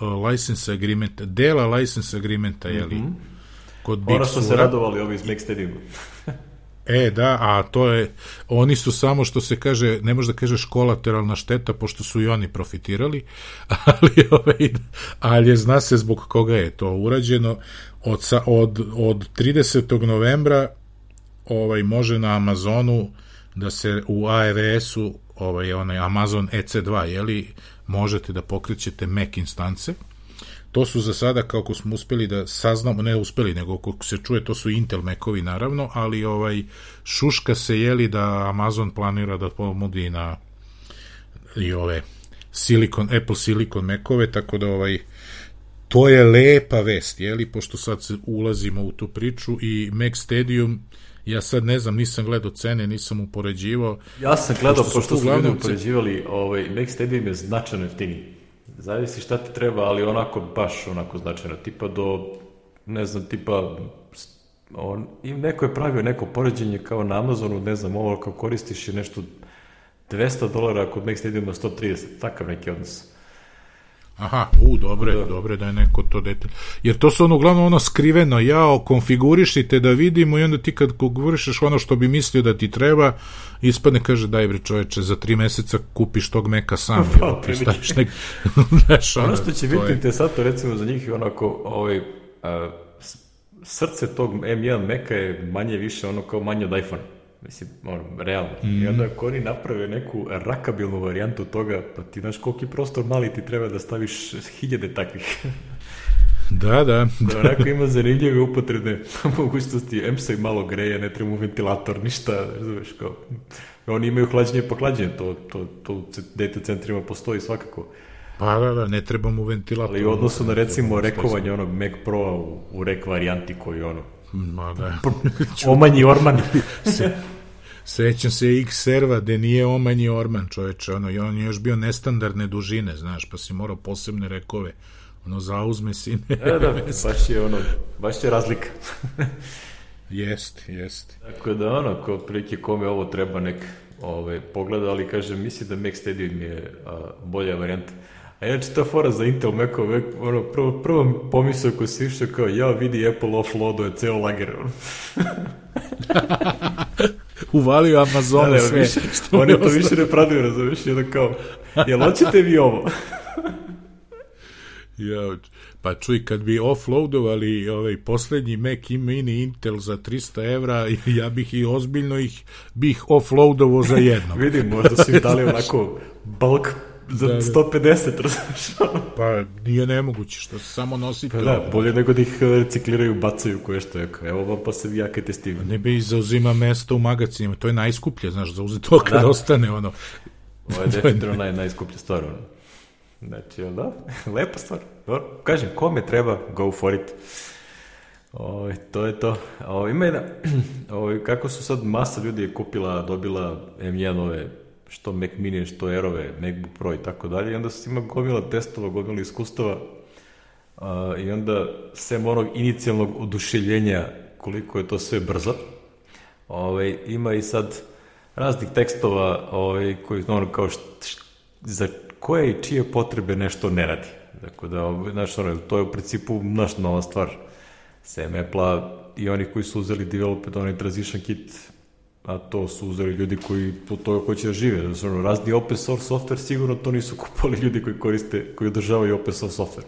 o license agreementa, dela license agreementa, je li? Kod Big ono što se Sura. radovali ovi iz Make Stadiuma. E, da, a to je, oni su samo što se kaže, ne može da kažeš kolateralna šteta, pošto su i oni profitirali, ali, ovaj, ali je, zna se zbog koga je to urađeno. Od, od, od 30. novembra ovaj može na Amazonu da se u ARS-u ovaj, onaj Amazon EC2, jeli, možete da pokrećete Mac instance. To su za sada, kako smo uspeli da saznamo, ne uspeli, nego kako se čuje, to su Intel Macovi naravno, ali ovaj šuška se jeli da Amazon planira da pomodi na i ove Silicon, Apple Silicon Macove, tako da ovaj to je lepa vest, jeli, pošto sad ulazimo u tu priču i Mac Stadium ja sad ne znam, nisam gledao cene, nisam upoređivao. Ja sam gledao, pošto, pošto su ljudi upoređivali, ovaj, Mac Stadium je značajno jeftiniji. Zavisi šta ti treba, ali onako, baš onako značajno, tipa do, ne znam, tipa, on, i neko je pravio neko poređenje kao na Amazonu, ne znam, ovo kao koristiš je nešto 200 dolara, kod Mac Stadiuma 130, takav neki odnos. Aha, u, dobre, da. dobre da je neko to detalj. Jer to su ono uglavnom ono skriveno, jao, konfigurišite da vidimo i onda ti kad konfigurišeš ono što bi mislio da ti treba, ispadne, kaže, daj bre čoveče, za tri meseca kupiš tog meka sam, pa, jel, ti staviš nek... Znaš, ono, ono što će biti je... interesantno, recimo, za njih je onako, ovaj, a, srce tog M1 meka je manje više ono kao manje od iPhone. Mislim, ono, realno. Mm. I onda ako oni naprave neku rakabilnu varijantu toga, pa ti znaš koliki prostor mali ti treba da staviš hiljade takvih. Da, da. da onako ima zanimljive upotrebne mogućnosti, M se malo greje, ne treba mu ventilator, ništa, razumeš, kao, oni imaju hlađenje pa hlađenje, to, to, to u data centrima postoji svakako. Pa da, da, ne treba mu ventilator. Ali u odnosu na recimo rekovanje onog Mac Pro u, u rek varijanti koji ono, Ma da. Omanji Orman. Se, sećam se X serva gde nije Omanji Orman, čoveče, ono, i on je još bio nestandardne dužine, znaš, pa si morao posebne rekove, ono, zauzme si ne. Da, da, baš je ono, baš je razlika. jest, jest. Tako da, ono, ko prilike kome ovo treba nek ove, pogleda, ali kažem, misli da Mac Stadium je a, bolja varijanta. A inače ta fora za Intel Mac-ove, ono, prvo, prvo pomisao ko se išao kao, ja vidi Apple offloaduje ceo lager. Uvalio Amazon da, sve. Više, što oni to više ne pradaju, razumiješ, jedno kao, jel hoćete vi ovo? ja, pa čuj, kad bi offloadovali ovaj poslednji Mac i mini Intel za 300 evra, ja bih i ozbiljno ih bih offloadovao za jedno. Vidim, možda su im dali onako bulk za da, da. 150, razumiješ? pa nije nemoguće, što se samo nosite. Pa da, bolje nego da ih e, recikliraju, bacaju koje što je. Evo vam pa se vi jakajte s tim. Ne bi zauzima mesto u magacinima, to je najskuplje, znaš, zauze to kad da. ostane, ono. Ovo je definitivno naj, najskuplja stvar, ono. Znači, da, lepa stvar. Dobro, kažem, kome treba, go for it. O, to je to. O, ima jedna, o, kako su sad masa ljudi je kupila, dobila M1 ove što Mac Mini, što Airove, MacBook Pro i tako dalje, i onda se ima gomila testova, gomila iskustava, a, i onda sem onog inicijalnog oduševljenja koliko je to sve brzo, ovaj, ima i sad raznih tekstova ovaj, koji, ono, kao št, št, za koje i čije potrebe nešto ne radi. Dakle, da, ovaj, znaš, ono, to je u principu naš nova stvar. Sem Apple-a i oni koji su uzeli development, onaj transition kit, a to su uzeli ljudi koji po toga hoće da žive. Znači, ono, razni open source software sigurno to nisu kupali ljudi koji koriste, koji održavaju open source software.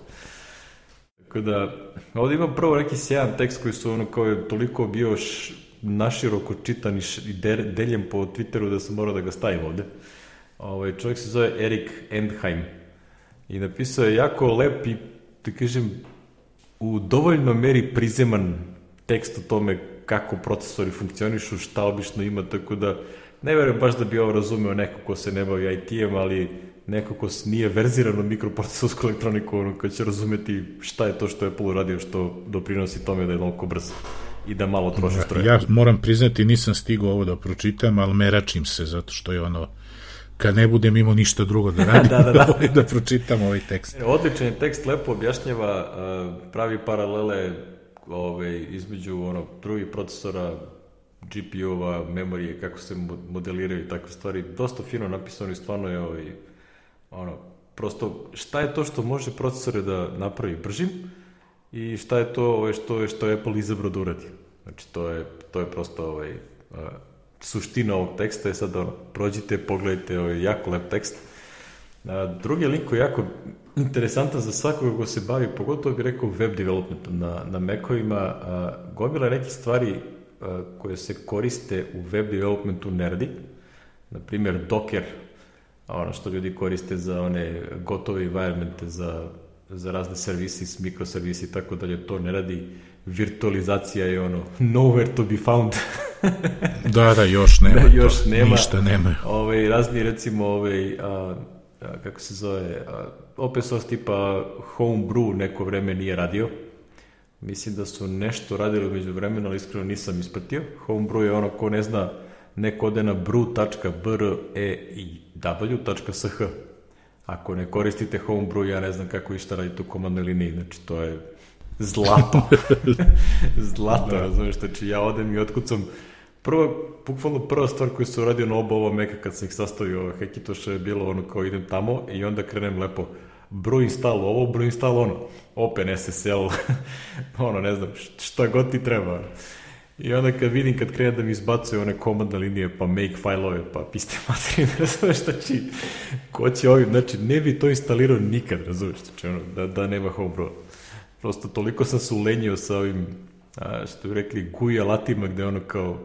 Tako da, ovde imam prvo neki sjajan tekst koji su ono kao je toliko bio š, naširoko čitan i de, deljem po Twitteru da sam morao da ga stavim ovde. Ovaj, čovjek se zove Erik Endheim i napisao je jako lep i, da kažem, u dovoljno meri prizeman tekst o tome kako procesori funkcionišu, šta obično ima, tako da ne verujem baš da bi ovo razumeo neko ko se ne bavi IT-em, ali neko ko nije verzirano mikroprocesorsku elektroniku, ono, ko će razumeti šta je to što je Apple uradio, što doprinosi tome da je toliko brzo i da malo troši stroje. Ja moram priznati, nisam stigao ovo da pročitam, ali meračim se, zato što je ono, kad ne budem imao ništa drugo da radim, da, da, da. da pročitam ovaj tekst. E, odličan je tekst, lepo objašnjava, pravi paralele ove, između ono, drugih procesora, GPU-ova, memorije, kako se modeliraju i takve stvari, dosta fino napisano i stvarno je ovaj, ono, prosto šta je to što može procesore da napravi bržim i šta je to ovaj, što, je, što je Apple izabrao da uradi. Znači, to je, to je prosto ovaj, uh, suština ovog teksta je sad ono, prođite, pogledajte, ovaj, jako lep tekst. Drugi link koji je jako interesantan za svakoga ko se bavi, pogotovo bih rekao web development na, na Mac-ovima, gomila neke stvari a, koje se koriste u web developmentu ne radi. Naprimjer, Docker ono što ljudi koriste za one gotove environmente, za, za razne servisi, mikroservisi i tako dalje, to ne radi. Virtualizacija je ono nowhere to be found. da, da, još nema da, još to, nema, ništa nema. Ovaj, razni, recimo, ovaj, a, a, kako se zove, opet source tipa Homebrew neko vreme nije radio. Mislim da su nešto radili među vremenu, ali iskreno nisam ispratio. Homebrew je ono ko ne zna, neko ode na brew.brew.sh. Ako ne koristite Homebrew, ja ne znam kako išta radite u komandnoj liniji, znači to je zlato. zlato, razumiješ, znači ja odem i otkucam prva, bukvalno prva stvar koju su uradio na oba ova meka kad sam ih sastavio Hekitoša je bilo ono kao idem tamo i onda krenem lepo bro install ovo, bro install ono, open SSL, ono ne znam, šta god ti treba. I onda kad vidim, kad krene da mi izbacuje one komandne linije, pa make failove, pa piste materije, ne razumeš će, ko će ovim, znači ne bi to instalirao nikad, razumeš, znači ono, da, da nema homebrew. Prosto toliko sam se ulenio sa ovim, a, što bi rekli, GUI alatima, gde ono kao,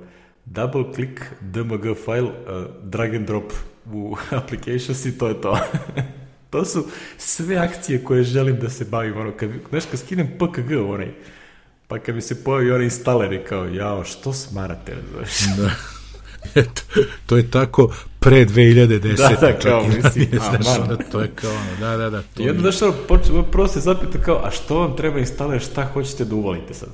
double click dmg file, uh, drag and drop u applications i to je to. to su sve akcije koje želim da se bavim. Ono, kad, znaš, kad skinem PKG onaj, pa kad mi se pojavi onaj installer i kao, jao, što smarate, znaš? Da. Eto, to je tako pre 2010. Da, da, kao, mislim, znaš, to je kao, da, da, da. To I onda, znaš, prvo se zapita kao, a što vam treba installer, šta hoćete da uvalite sad?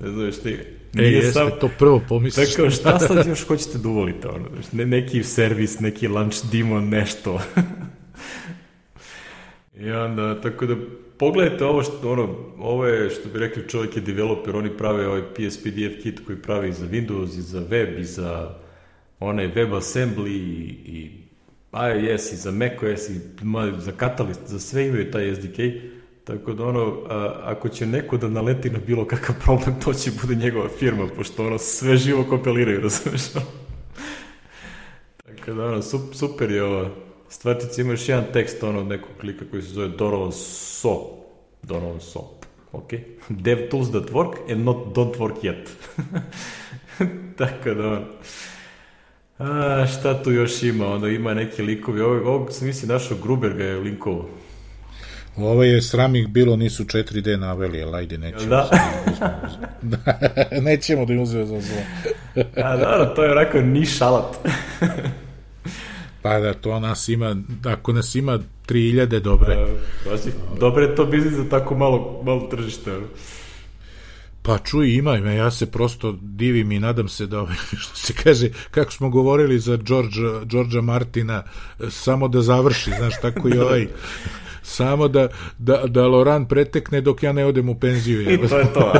Ne znaš, ti, E, jeste, sam, to prvo pomisliš. Tako, šta sad još hoćete da uvolite? Ono, ne, neki servis, neki lunch demon, nešto. I onda, tako da, pogledajte ovo što, ono, ovo je, što bi rekli, čovjek je developer, oni prave ovaj PSPDF kit koji pravi za Windows i za web i za onaj WebAssembly i, i iOS i za macOS i za Catalyst, za sve imaju taj SDK Tako da ono, a, ako će neko da naleti na bilo kakav problem, to će bude njegova firma, pošto ono sve živo kompiliraju, razumeš? Tako da ono, super je ova stvarčica, ima još jedan tekst ono od nekog klika koji se zove Donovan So. Donovan So. Ok? Dev tools that work and not don't work yet. Tako da ono, A, šta tu još ima? Onda ima neki likovi. Ovog, ovog sam mislim našao Gruber ga je linkovo. Ovo je sram ih bilo, nisu 4D naveli, ali ajde, nećemo. Da. da nećemo da im uzeo za zlo. A, da, to je onako niš alat. pa da, to nas ima, ako nas ima 3000, dobre. Da, si, dobre je to biznis za tako malo, malo tržište. Pa čuj, ima, ima, ja se prosto divim i nadam se da, što se kaže, kako smo govorili za George, Georgea Martina, samo da završi, znaš, tako i ovaj samo da, da, da Loran pretekne dok ja ne odem u penziju. I to je to.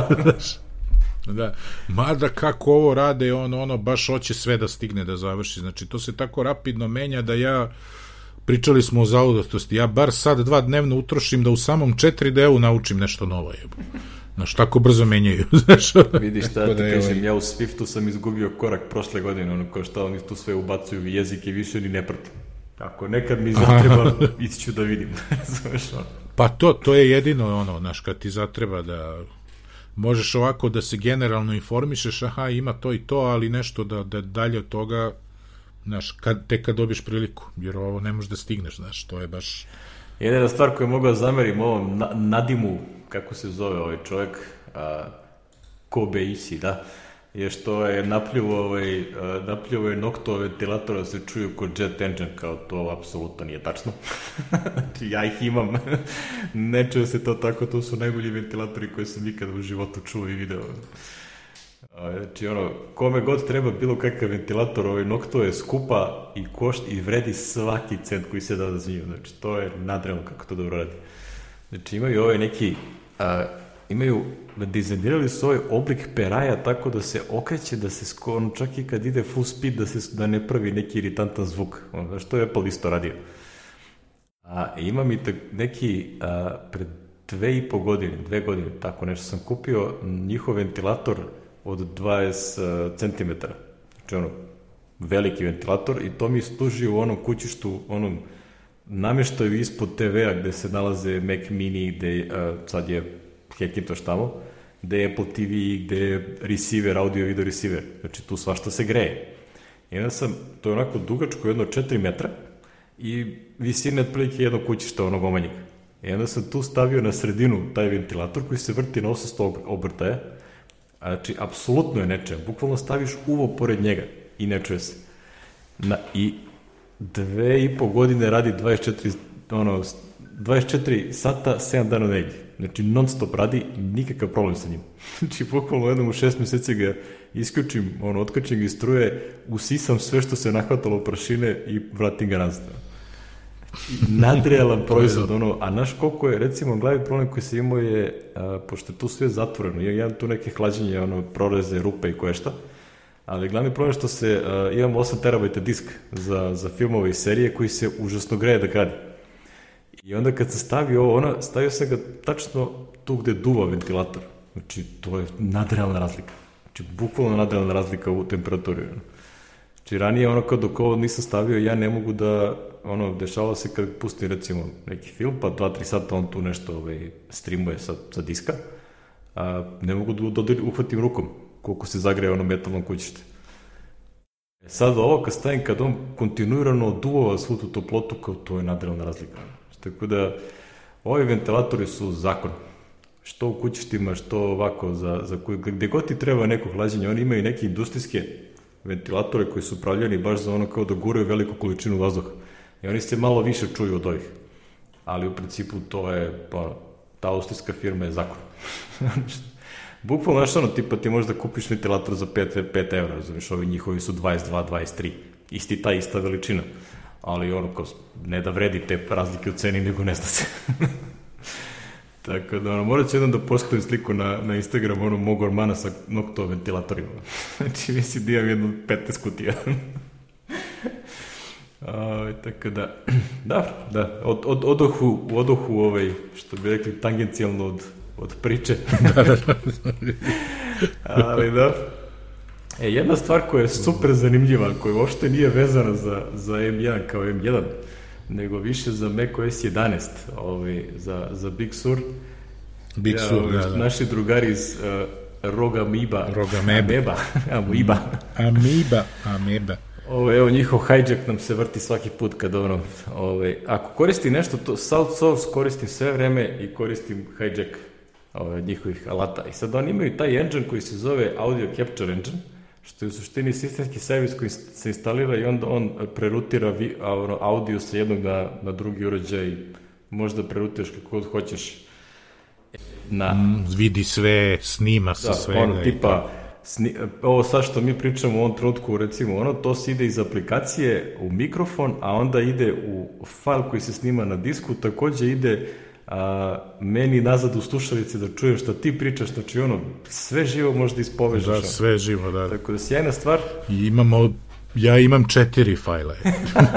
da. Mada kako ovo rade, on ono baš hoće sve da stigne da završi. Znači, to se tako rapidno menja da ja pričali smo o zaudatosti, ja bar sad dva dnevno utrošim da u samom 4D-u naučim nešto novo. Jebo. Znaš, tako brzo menjaju. Znaš, Vidiš šta ti da kažem, ja u Swiftu sam izgubio korak prošle godine, ono kao šta oni tu sve ubacuju jezike više ni ne pratim. Ako nekad mi zatreba, ići ću da vidim. pa to, to je jedino ono, znaš, kad ti zatreba da možeš ovako da se generalno informišeš, aha, ima to i to, ali nešto da, da dalje od toga, znaš, kad, tek kad dobiš priliku, jer ovo ne možeš da stigneš, znaš, to je baš... Jedina stvar koju mogu da zamerim ovom na, Nadimu, kako se zove ovaj čovjek, a, Kobe Isi, da, je što je napljivo, ovaj, napljivo je nokto ventilatora se čuju kod jet engine, kao to apsolutno nije tačno. znači, ja ih imam. ne čuje se to tako, to su najbolji ventilatori koje sam ikada u životu čuo i video. Znači, ono, kome god treba bilo kakav ventilator, ovaj nokto je skupa i košt i vredi svaki cent koji se da za nju. Znači, to je nadrevno kako to dobro radi. Znači, imaju ovaj neki, a, imaju dizajnirali su ovaj oblik peraja tako da se okreće, da se skon, čak i kad ide full speed, da, se, da ne pravi neki iritantan zvuk. Što je Apple isto radio. A, ima mi te, neki, a, pred dve i po godine, dve godine, tako nešto sam kupio njihov ventilator od 20 cm. Znači ono, veliki ventilator i to mi služi u onom kućištu, onom nameštaju ispod TV-a gde se nalaze Mac Mini, gde a, sad je Hackintosh tamo, gde je Apple TV, gde je receiver, audio video receiver. Znači tu svašta se greje. I onda sam, to je onako dugačko, jedno 4 metra, i visine otprilike jednog kućišta onog omanjega. I onda sam tu stavio na sredinu taj ventilator koji se vrti na 800 obrtaja, znači, apsolutno je nečem, bukvalno staviš uvo pored njega i ne čuje se. Na, I dve i po godine radi 24, ono, 24 sata, 7 dana nedelje. Znači, non stop radi, nikakav problem sa njim. Znači, bukvalno jednom u šest meseci ga isključim, ono, otkačim ga iz struje, usisam sve što se nahvatalo prašine i vratim ga nazad. Nadrealan proizvod, ono, a naš koliko je, recimo, glavni problem koji se imao je, a, pošto je tu sve zatvoreno, ja imam tu neke hlađenje, ono, proreze, rupe i koje šta, ali glavni problem je što se, a, imamo 8 terabajta disk za, za filmove i serije koji se užasno greje da gradi. I onda kad se stavi ovo, ona, stavio se ga tačno tu gde duva ventilator. Znači, to je nadrealna razlika. Znači, bukvalno nadrealna razlika u temperaturi. Znači, ranije ono kao dok ovo nisam stavio, ja ne mogu da, ono, dešava se kad pustim recimo neki film, pa 2-3 sata on tu nešto ovaj, streamuje sa, sa diska, a ne mogu da, da uhvatim rukom koliko se zagreje ono metalno kućište. E sad ovo kad stavim, kad on kontinuirano duvava svu tu toplotu, kao to je nadrealna razlika. Tako da, ovi ventilatori su zakon. Što u kućištima, što ovako, za, za koji, gde god ti treba neko hlađenje, oni imaju neke industrijske ventilatore koji su upravljeni baš za ono kao da guraju veliku količinu vazduha. I oni se malo više čuju od ovih. Ali u principu to je, pa, ta austrijska firma je zakon. Bukvalno, znaš ono, tipa ti možda kupiš ventilator za 5, 5 evra, znaš, ovi njihovi su 22, 23. Isti ta ista veličina ali ono kao, ne da vredi te razlike u ceni, nego ne zna se. Tako da, ono, morat ću jednom da postavim sliku na, na Instagram, ono, mog ormana sa nokto ventilatorima. znači, mislim da imam jednu 15 kutija. A, tako da, da, da, od, od, odohu, u odohu, ovaj, što bi rekli, tangencijalno od, od priče. da, da, da. Ali da, E, jedna stvar koja je super zanimljiva, koja uopšte nije vezana za, za M1 kao M1, nego više za macOS 11, ovaj, za, za Big Sur. Big ja, Sur, da, da. Naši drugari iz uh, Roga Miba. Roga Meba. Ameba. Ameba. Ameba. Ovo, evo, njihov hijack nam se vrti svaki put kad ono, ovaj, ako koristi nešto, to South Source koristim sve vreme i koristim hijack ovaj, njihovih alata. I sad oni imaju taj engine koji se zove Audio Capture Engine, što je u suštini sistemski servis koji se instalira i onda on prerutira audio sa jednog na, na drugi uređaj, možda prerutiraš kako god hoćeš. Na, mm, vidi sve, snima sa da, svega. Ono, tipa, sni, ovo sad što mi pričamo u ovom trenutku, recimo, ono, to se ide iz aplikacije u mikrofon, a onda ide u fajl koji se snima na disku, takođe ide a, meni nazad u slušalice da čujem šta ti pričaš, znači ono, sve živo možda ispovežeš. Da, sve živo, da. Tako da sjajna stvar. I imamo Ja imam četiri fajle.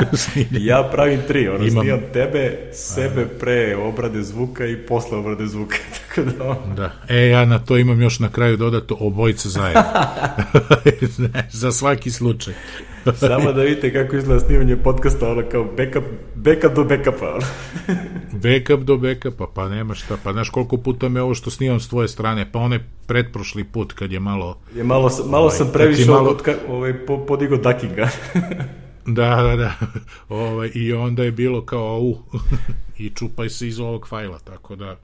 ja pravim tri, ono, imam... snimam tebe, sebe pre obrade zvuka i posle obrade zvuka. Tako da, da. E, ja na to imam još na kraju dodato obojice zajedno. Za svaki slučaj. Samo da vidite kako izgleda snimanje podcasta, ono kao backup, backup do backupa. Backup do backupa, pa nema šta. Pa znaš koliko puta me ovo što snimam s tvoje strane, pa one pretprošli put kad je malo... Je malo, malo ovaj, sam previše malo... Od, ovaj, podigo duckinga. da, da, da. Ovaj, I onda je bilo kao, u, i čupaj se iz ovog fajla, tako da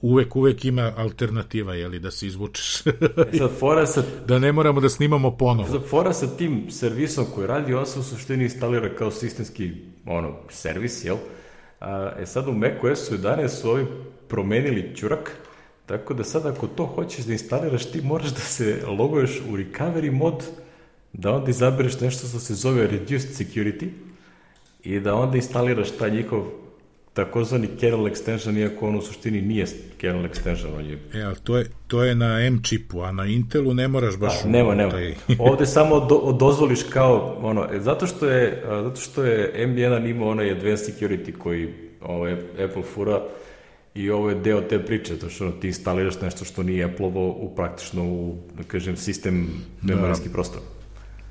uvek, uvek ima alternativa, jeli, da se izvučeš. E sad, fora sa... da ne moramo da snimamo ponovo. Sad, fora sa tim servisom koji radi, on se u suštini instalira kao sistemski ono, servis, jel? A, e sad u macOS-u 11 su ovi promenili ćurak, tako da sad ako to hoćeš da instaliraš, ti moraš da se loguješ u recovery mod, da onda izabereš nešto što se zove reduced security i da onda instaliraš taj njihov takozvani kernel extension, iako on u suštini nije kernel extension. On je... E, ali to je, to je na M čipu, a na Intelu ne moraš baš... Da, nema, nema. Taj... Ovde samo do, dozvoliš kao, ono, e, zato što je, zato što je M1 imao onaj advanced security koji ovaj, Apple fura i ovo je deo te priče, to što ti instaliraš nešto što nije Apple-ovo u praktično u, da kažem, sistem memorijski da. prostor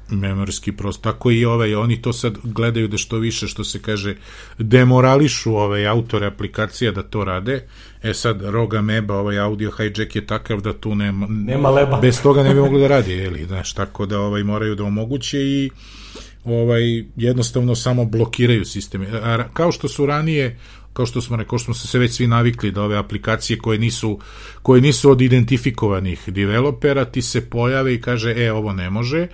memorski prostor. Tako i ovaj, oni to sad gledaju da što više, što se kaže, demorališu ovaj autore aplikacija da to rade. E sad, Roga Meba, ovaj audio hijack je takav da tu nema... Nema leba. Bez toga ne bi mogli da radi, jeli, znaš, tako da ovaj, moraju da omoguće i ovaj jednostavno samo blokiraju sisteme. A, kao što su ranije kao što smo rekao, smo se već svi navikli da ove aplikacije koje nisu, koje nisu od identifikovanih developera ti se pojave i kaže, e, ovo ne može,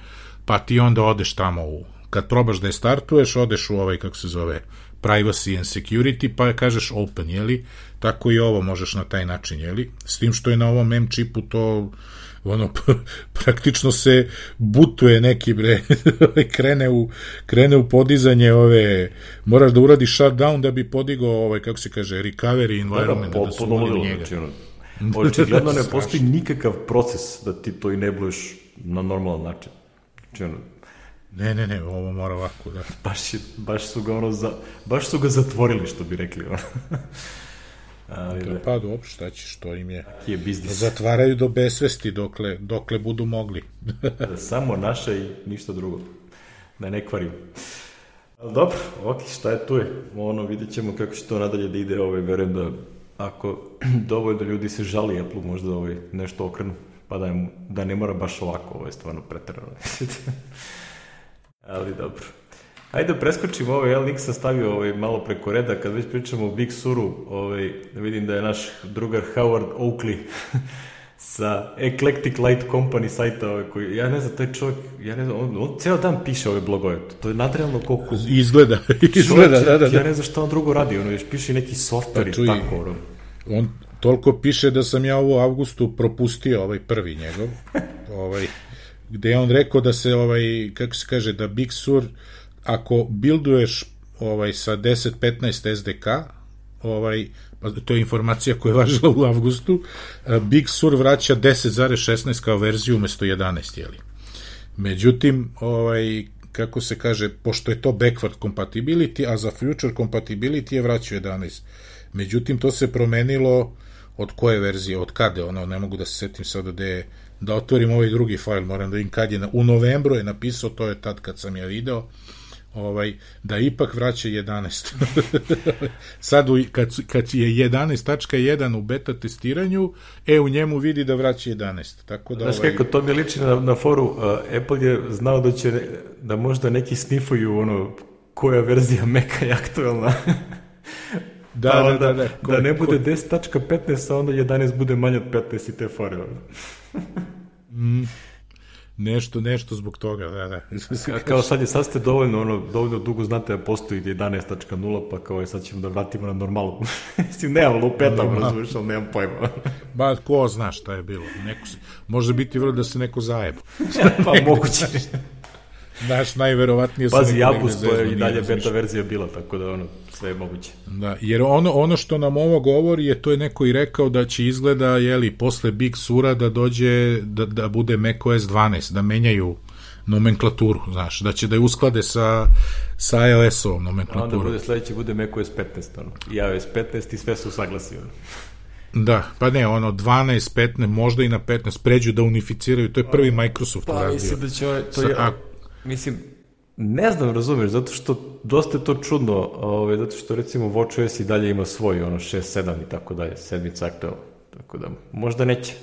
pa ti onda odeš tamo u, kad probaš da je startuješ, odeš u ovaj, kako se zove, privacy and security, pa kažeš open, jeli? Tako i ovo možeš na taj način, jeli? S tim što je na ovom M čipu to ono praktično se butuje neki bre krene u krene u podizanje ove moraš da uradiš shutdown da bi podigao ovaj kako se kaže recovery environment da, da, da su njega. Znači, ono, očigledno ne postoji nikakav proces da ti to inebluješ na normalan način. Znači, ono, Ne, ne, ne, ovo mora ovako, da. Baš, je, baš su ga ono, za, baš su ga zatvorili, što bi rekli. Ono. Ali, da. Pa dobro, šta ćeš, to im je. je biznis. Zatvaraju do besvesti dokle, dokle budu mogli. Da, samo naše i ništa drugo. Da ne kvarim. Ali dobro, ok, šta je tu je? Ono, vidjet ćemo kako će to nadalje da ide, ovaj, verujem da ako dovoljno ljudi se žali Apple možda ovaj, nešto okrenu, pa da, da ne mora baš ovako, ovo je stvarno pretrano. Ali dobro. Ajde preskočimo ovaj, jel, Nik sam stavio ovaj, malo preko reda, kad već pričamo o Big Suru, ovaj, vidim da je naš drugar Howard Oakley sa Eclectic Light Company sajta, ovaj, koji, ja ne znam, taj čovjek, ja ne znam, on, on ceo dan piše ove blogove, to je nadrealno koliko... Izgleda, izgleda, čovjek, da, da, da. Ja ne znam šta on drugo radi, ono, još piše neki software pa, i tako, ono. On toliko piše da sam ja u avgustu propustio ovaj prvi njegov, ovaj, gde je on rekao da se, ovaj, kako se kaže, da Big Sur ako builduješ ovaj sa 10-15 SDK, ovaj, pa to je informacija koja je važila u avgustu, Big Sur vraća 10.16 kao verziju umesto 11, jeli. Međutim, ovaj, kako se kaže, pošto je to backward compatibility, a za future compatibility je vraćao 11. Međutim, to se promenilo od koje verzije, od kada, ono, ne mogu da se setim sada da je, da otvorim ovaj drugi fajl, moram da vidim kad je, u novembru je napisao, to je tad kad sam ja video, ovaj, da ipak vraća 11. Sad, u, kad, kad je 11.1 u beta testiranju, e, u njemu vidi da vraća 11. Tako da, Znaš ovaj... kako, to mi liči na, na foru, uh, Apple je znao da će, da možda neki snifuju ono, koja verzija Maca je aktualna. Da, pa onda, da, da, da. Ko, da ne bude 10.15, a onda 11 bude manje od 15 i te fore. mm nešto, nešto zbog toga, da, da. Kao sad je, sad ste dovoljno, ono, dovoljno dugo znate da postoji 11.0, pa kao je, sad ćemo da vratimo na normalu. Mislim, nemam lupetam, razumiješ, ali nemam pojma. ba, ko zna šta je bilo. Neko, može biti vrlo da se neko zajeba. pa moguće. Znaš, najverovatnije Pazi, Jabus, to je i dalje beta verzija bila, tako da ono, sve je moguće. Da, jer ono, ono što nam ovo govori je, to je neko i rekao da će izgleda, jeli, posle Big Sura da dođe, da, da bude macOS 12, da menjaju nomenklaturu, znaš, da će da je usklade sa, sa iOS-ovom nomenklaturom. onda bude sledeći, bude macOS 15, ono, i iOS 15 i sve su saglasi, ono. Da, pa ne, ono 12, 15, možda i na 15 pređu da unificiraju, to je prvi Microsoft pa, uradio. Pa mislim da će ovaj, to je, a, Mislim, ne znam, razumeš, zato što dosta je to čudno, ovaj, zato što recimo WatchOS i dalje ima svoj, ono 6, 7 i tako dalje, sedmica aktual, tako da možda neće.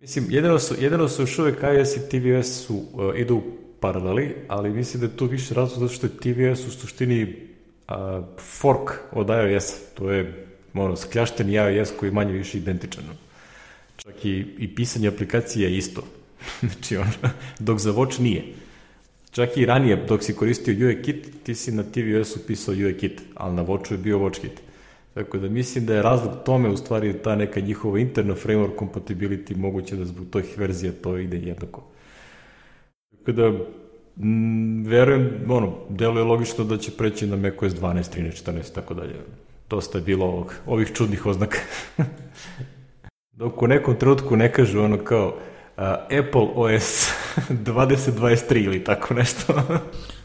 Mislim, jedino su, jedino su još uvek iOS i tvOS su, uh, idu u paraleli, ali mislim da je tu više razlog zato što je tvOS u suštini uh, fork od iOS, to je ono, skljašten iOS koji je manje više identičan. Čak i, i pisanje aplikacije je isto. znači, on, dok za Watch nije. Čak i ranije, dok si koristio UEKit, ti si na tvOS-u pisao UEKit, ali na Watchu je bio WatchKit. Tako da mislim da je razlog tome u stvari ta neka njihova interna framework compatibility moguće da zbog tih verzija to ide jednako. Tako da, m, verujem, ono, delo je logično da će preći na macOS 12, 13, 14, tako dalje. Dosta je bilo ovog, ovih čudnih oznaka. Dok u nekom trenutku ne kažu ono kao, Apple OS 2023 ili tako nešto.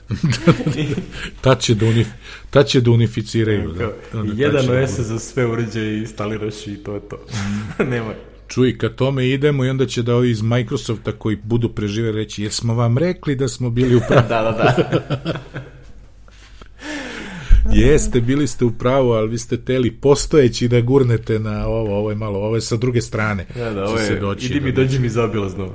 ta, će da unif, ta će da unificiraju. Da, da, jedan da OS za sve uređaje instaliraš i to je to. Nema. Čuj, kad tome idemo i onda će da ovi iz Microsofta koji budu prežive reći, jer smo vam rekli da smo bili u pravu. da, da, da. Jeste, bili ste u pravu, ali vi ste teli postojeći da gurnete na ovo, ovo je malo, ovo je sa druge strane. Da, da, ovo je, doći, idi mi, da, dođi mi zabilazno.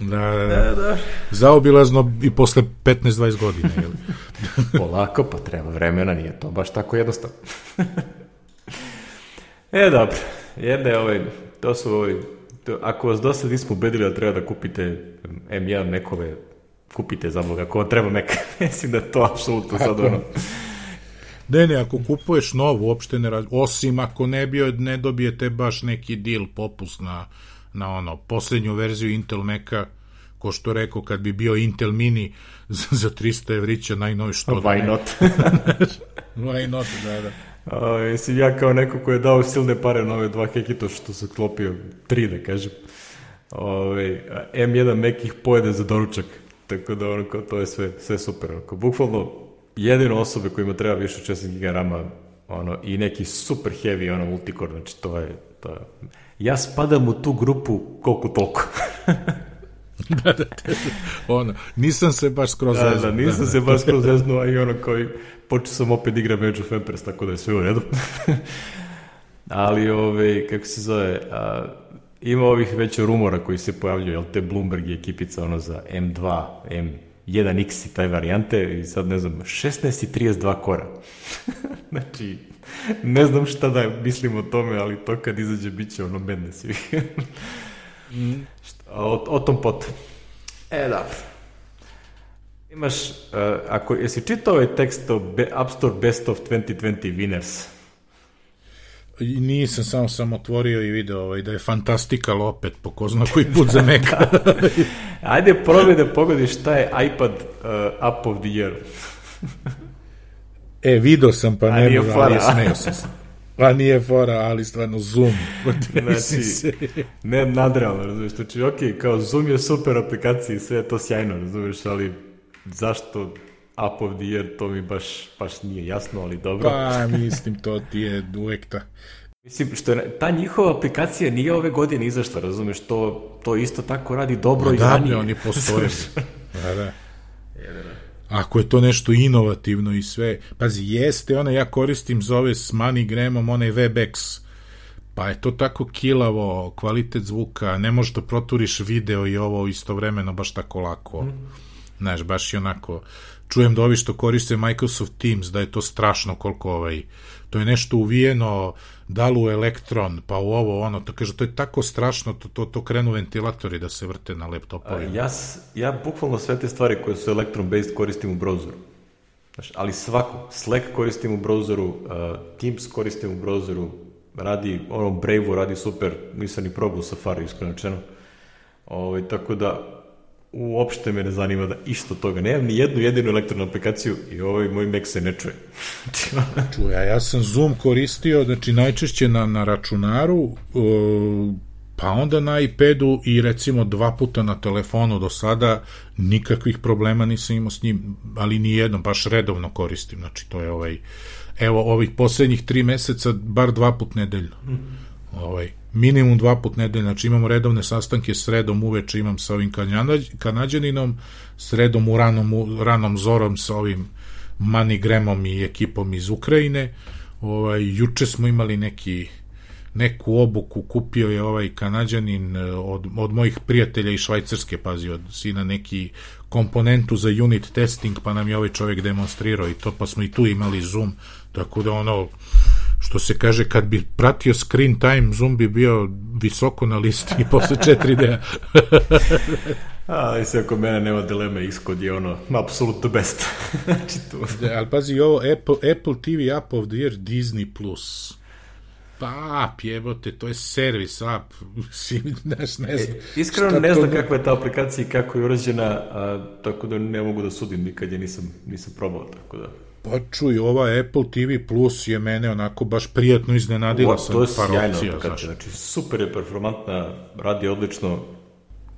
Da, da, da. da. Zaobilazno i posle 15-20 godina. Jel? Polako, pa treba vremena, nije to baš tako jednostavno. e, dobro. Jedne, ovaj, to su ovaj, to, ako vas dosta nismo ubedili da treba da kupite M1 nekove, kupite za Boga, ako vam treba neka, mislim da je to apsolutno sad ono. Ne, ne, ako kupuješ novu, uopšte ne raz... osim ako ne, bio, ne dobijete baš neki deal, popust na, na ono, poslednju verziju Intel Maca, ko što rekao, kad bi bio Intel Mini za, za 300 evrića, najnovi što Why da not? Why not, da, da. A, mislim, ja kao neko ko je dao silne pare na ove dva hekito što se klopio, tri da kažem, ove, M1 Mac ih pojede za doručak, tako da ono, kao, to je sve, sve super. Onako, bukvalno, jedino osobe kojima treba više od 16 GB rama ono, i neki super heavy ono, multicore, znači to je, to je... Ja spadam u tu grupu koliko toliko. da, da, ono, nisam se baš skroz da, da, nisam da, se baš skroz zeznuo, a i ono koji, počeo sam opet igra Age of Empires, tako da je sve u redu. Ali, ove, kako se zove, a, ima ovih već rumora koji se pojavljuju, jel te Bloomberg je ekipica ono za M2, M1X i taj varijante i sad ne znam, 16 i 32 kora. znači, ne znam šta da mislim o tome, ali to kad izađe bit će ono mm. o, o tom pot. E, da. Imaš, uh, ako, jesi čitao ovaj tekst o Be, App Store Best of 2020 Winners? I nisam, samo sam otvorio i video ovaj, da je fantastikal opet, po ko zna koji put za neka. Ajde, probaj da pogodiš šta je iPad uh, App of the Year. e, video sam, pa ne mogu, ali smeo sam se. Pa nije fora, ali stvarno Zoom. znači, ne nadrealno, razumiješ. Znači, ok, kao Zoom je super aplikacija i sve je to sjajno, razumiješ, ali zašto Up of the Year, to mi baš, baš nije jasno, ali dobro. Pa, mislim, to ti je uvek ta... Mislim, što je, ta njihova aplikacija nije ove godine izašla, razumeš, to, to isto tako radi dobro no, i ranije. Da, oni postoje. da, da. Ako je to nešto inovativno i sve. Pazi, jeste, ona ja koristim zove s MoneyGramom, onaj WebEx, pa je to tako kilavo, kvalitet zvuka, ne možeš da proturiš video i ovo istovremeno baš tako lako. Mm. Znaš, baš je onako, čujem da ovi što koriste Microsoft Teams, da je to strašno koliko ovaj, to je nešto uvijeno, da li u elektron, pa u ovo, ono, to kaže, to je tako strašno, to, to, to krenu ventilatori da se vrte na laptopovima. Ja, ja bukvalno sve te stvari koje su elektron-based koristim u browseru. Znaš, ali svako, Slack koristim u browseru, uh, Teams koristim u browseru, radi, ono, Brave-u radi super, nisam ni probao Safari, iskreno rečeno. Ovaj, tako da, uopšte me ne zanima da isto toga. Nemam ni jednu jedinu elektronu aplikaciju i ovaj moj Mac se ne čuje. čuje, a ja sam Zoom koristio, znači najčešće na, na računaru, pa onda na iPadu i recimo dva puta na telefonu do sada nikakvih problema nisam imao s njim, ali ni jednom, baš redovno koristim, znači to je ovaj, evo ovih poslednjih tri meseca bar dva put nedeljno. Mm -hmm. Ovaj, minimum dva put nedelje, znači imamo redovne sastanke sredom uveče imam sa ovim kanadjaninom, sredom u ranom, ranom zorom sa ovim Manigremom i ekipom iz Ukrajine. Ovaj, juče smo imali neki neku obuku kupio je ovaj kanadjanin eh, od, od mojih prijatelja iz Švajcarske, pazi, od sina neki komponentu za unit testing, pa nam je ovaj čovjek demonstrirao i to, pa smo i tu imali Zoom, tako da ono, što se kaže, kad bi pratio screen time, Zoom bi bio visoko na listi posle 4D. A, i sve oko mene nema dileme, iskod je ono, apsolutno best. znači tu. Da, ali pazi, ovo Apple, Apple TV App of the Year Disney+. Plus. Pa, pjevote, to je servis app, znaš, ne znam. E, iskreno ne znam kakva je ta aplikacija i kako je urađena, a, tako da ne mogu da sudim, nikad je nisam, nisam probao, tako da... Pa čuj, ova Apple TV Plus je mene onako baš prijatno iznenadila o, to je par sjajno, opcija. Znaš. Znači, super je performantna, radi odlično.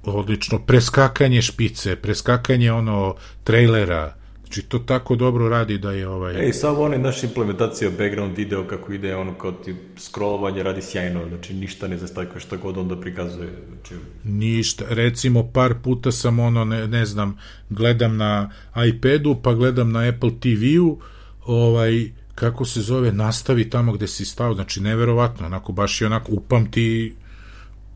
Odlično, preskakanje špice, preskakanje ono trailera, Znači, to tako dobro radi da je ovaj... Ej, samo onaj naš implementacija background video kako ide, ono kao ti scrollovanje radi sjajno, znači ništa ne zastajkuje šta god onda prikazuje. Znači... Ništa, recimo par puta sam ono, ne, ne znam, gledam na iPadu, pa gledam na Apple TV-u, ovaj, kako se zove, nastavi tamo gde si stao, znači neverovatno, onako baš je onako upamti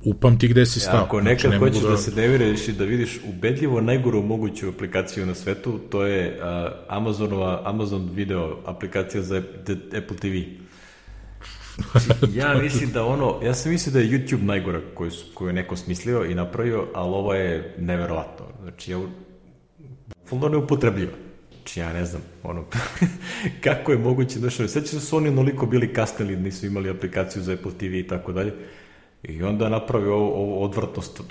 upamti gde si stao. Ako nekad znači, hoćeš da... da se neviraš i da vidiš ubedljivo najgoru moguću aplikaciju na svetu, to je uh, Amazonova, Amazon video aplikacija za Apple TV. Znači, ja mislim da ono, ja sam mislio da je YouTube najgora koju, koju je neko smislio i napravio, ali ovo je neverovatno. Znači, ja, fulno neupotrebljiva. Znači, ja ne znam, ono, kako je moguće, znači, sveća da su oni onoliko bili kasnili, nisu imali aplikaciju za Apple TV i tako dalje. I onda napravi ovo, ovo odvrtnost,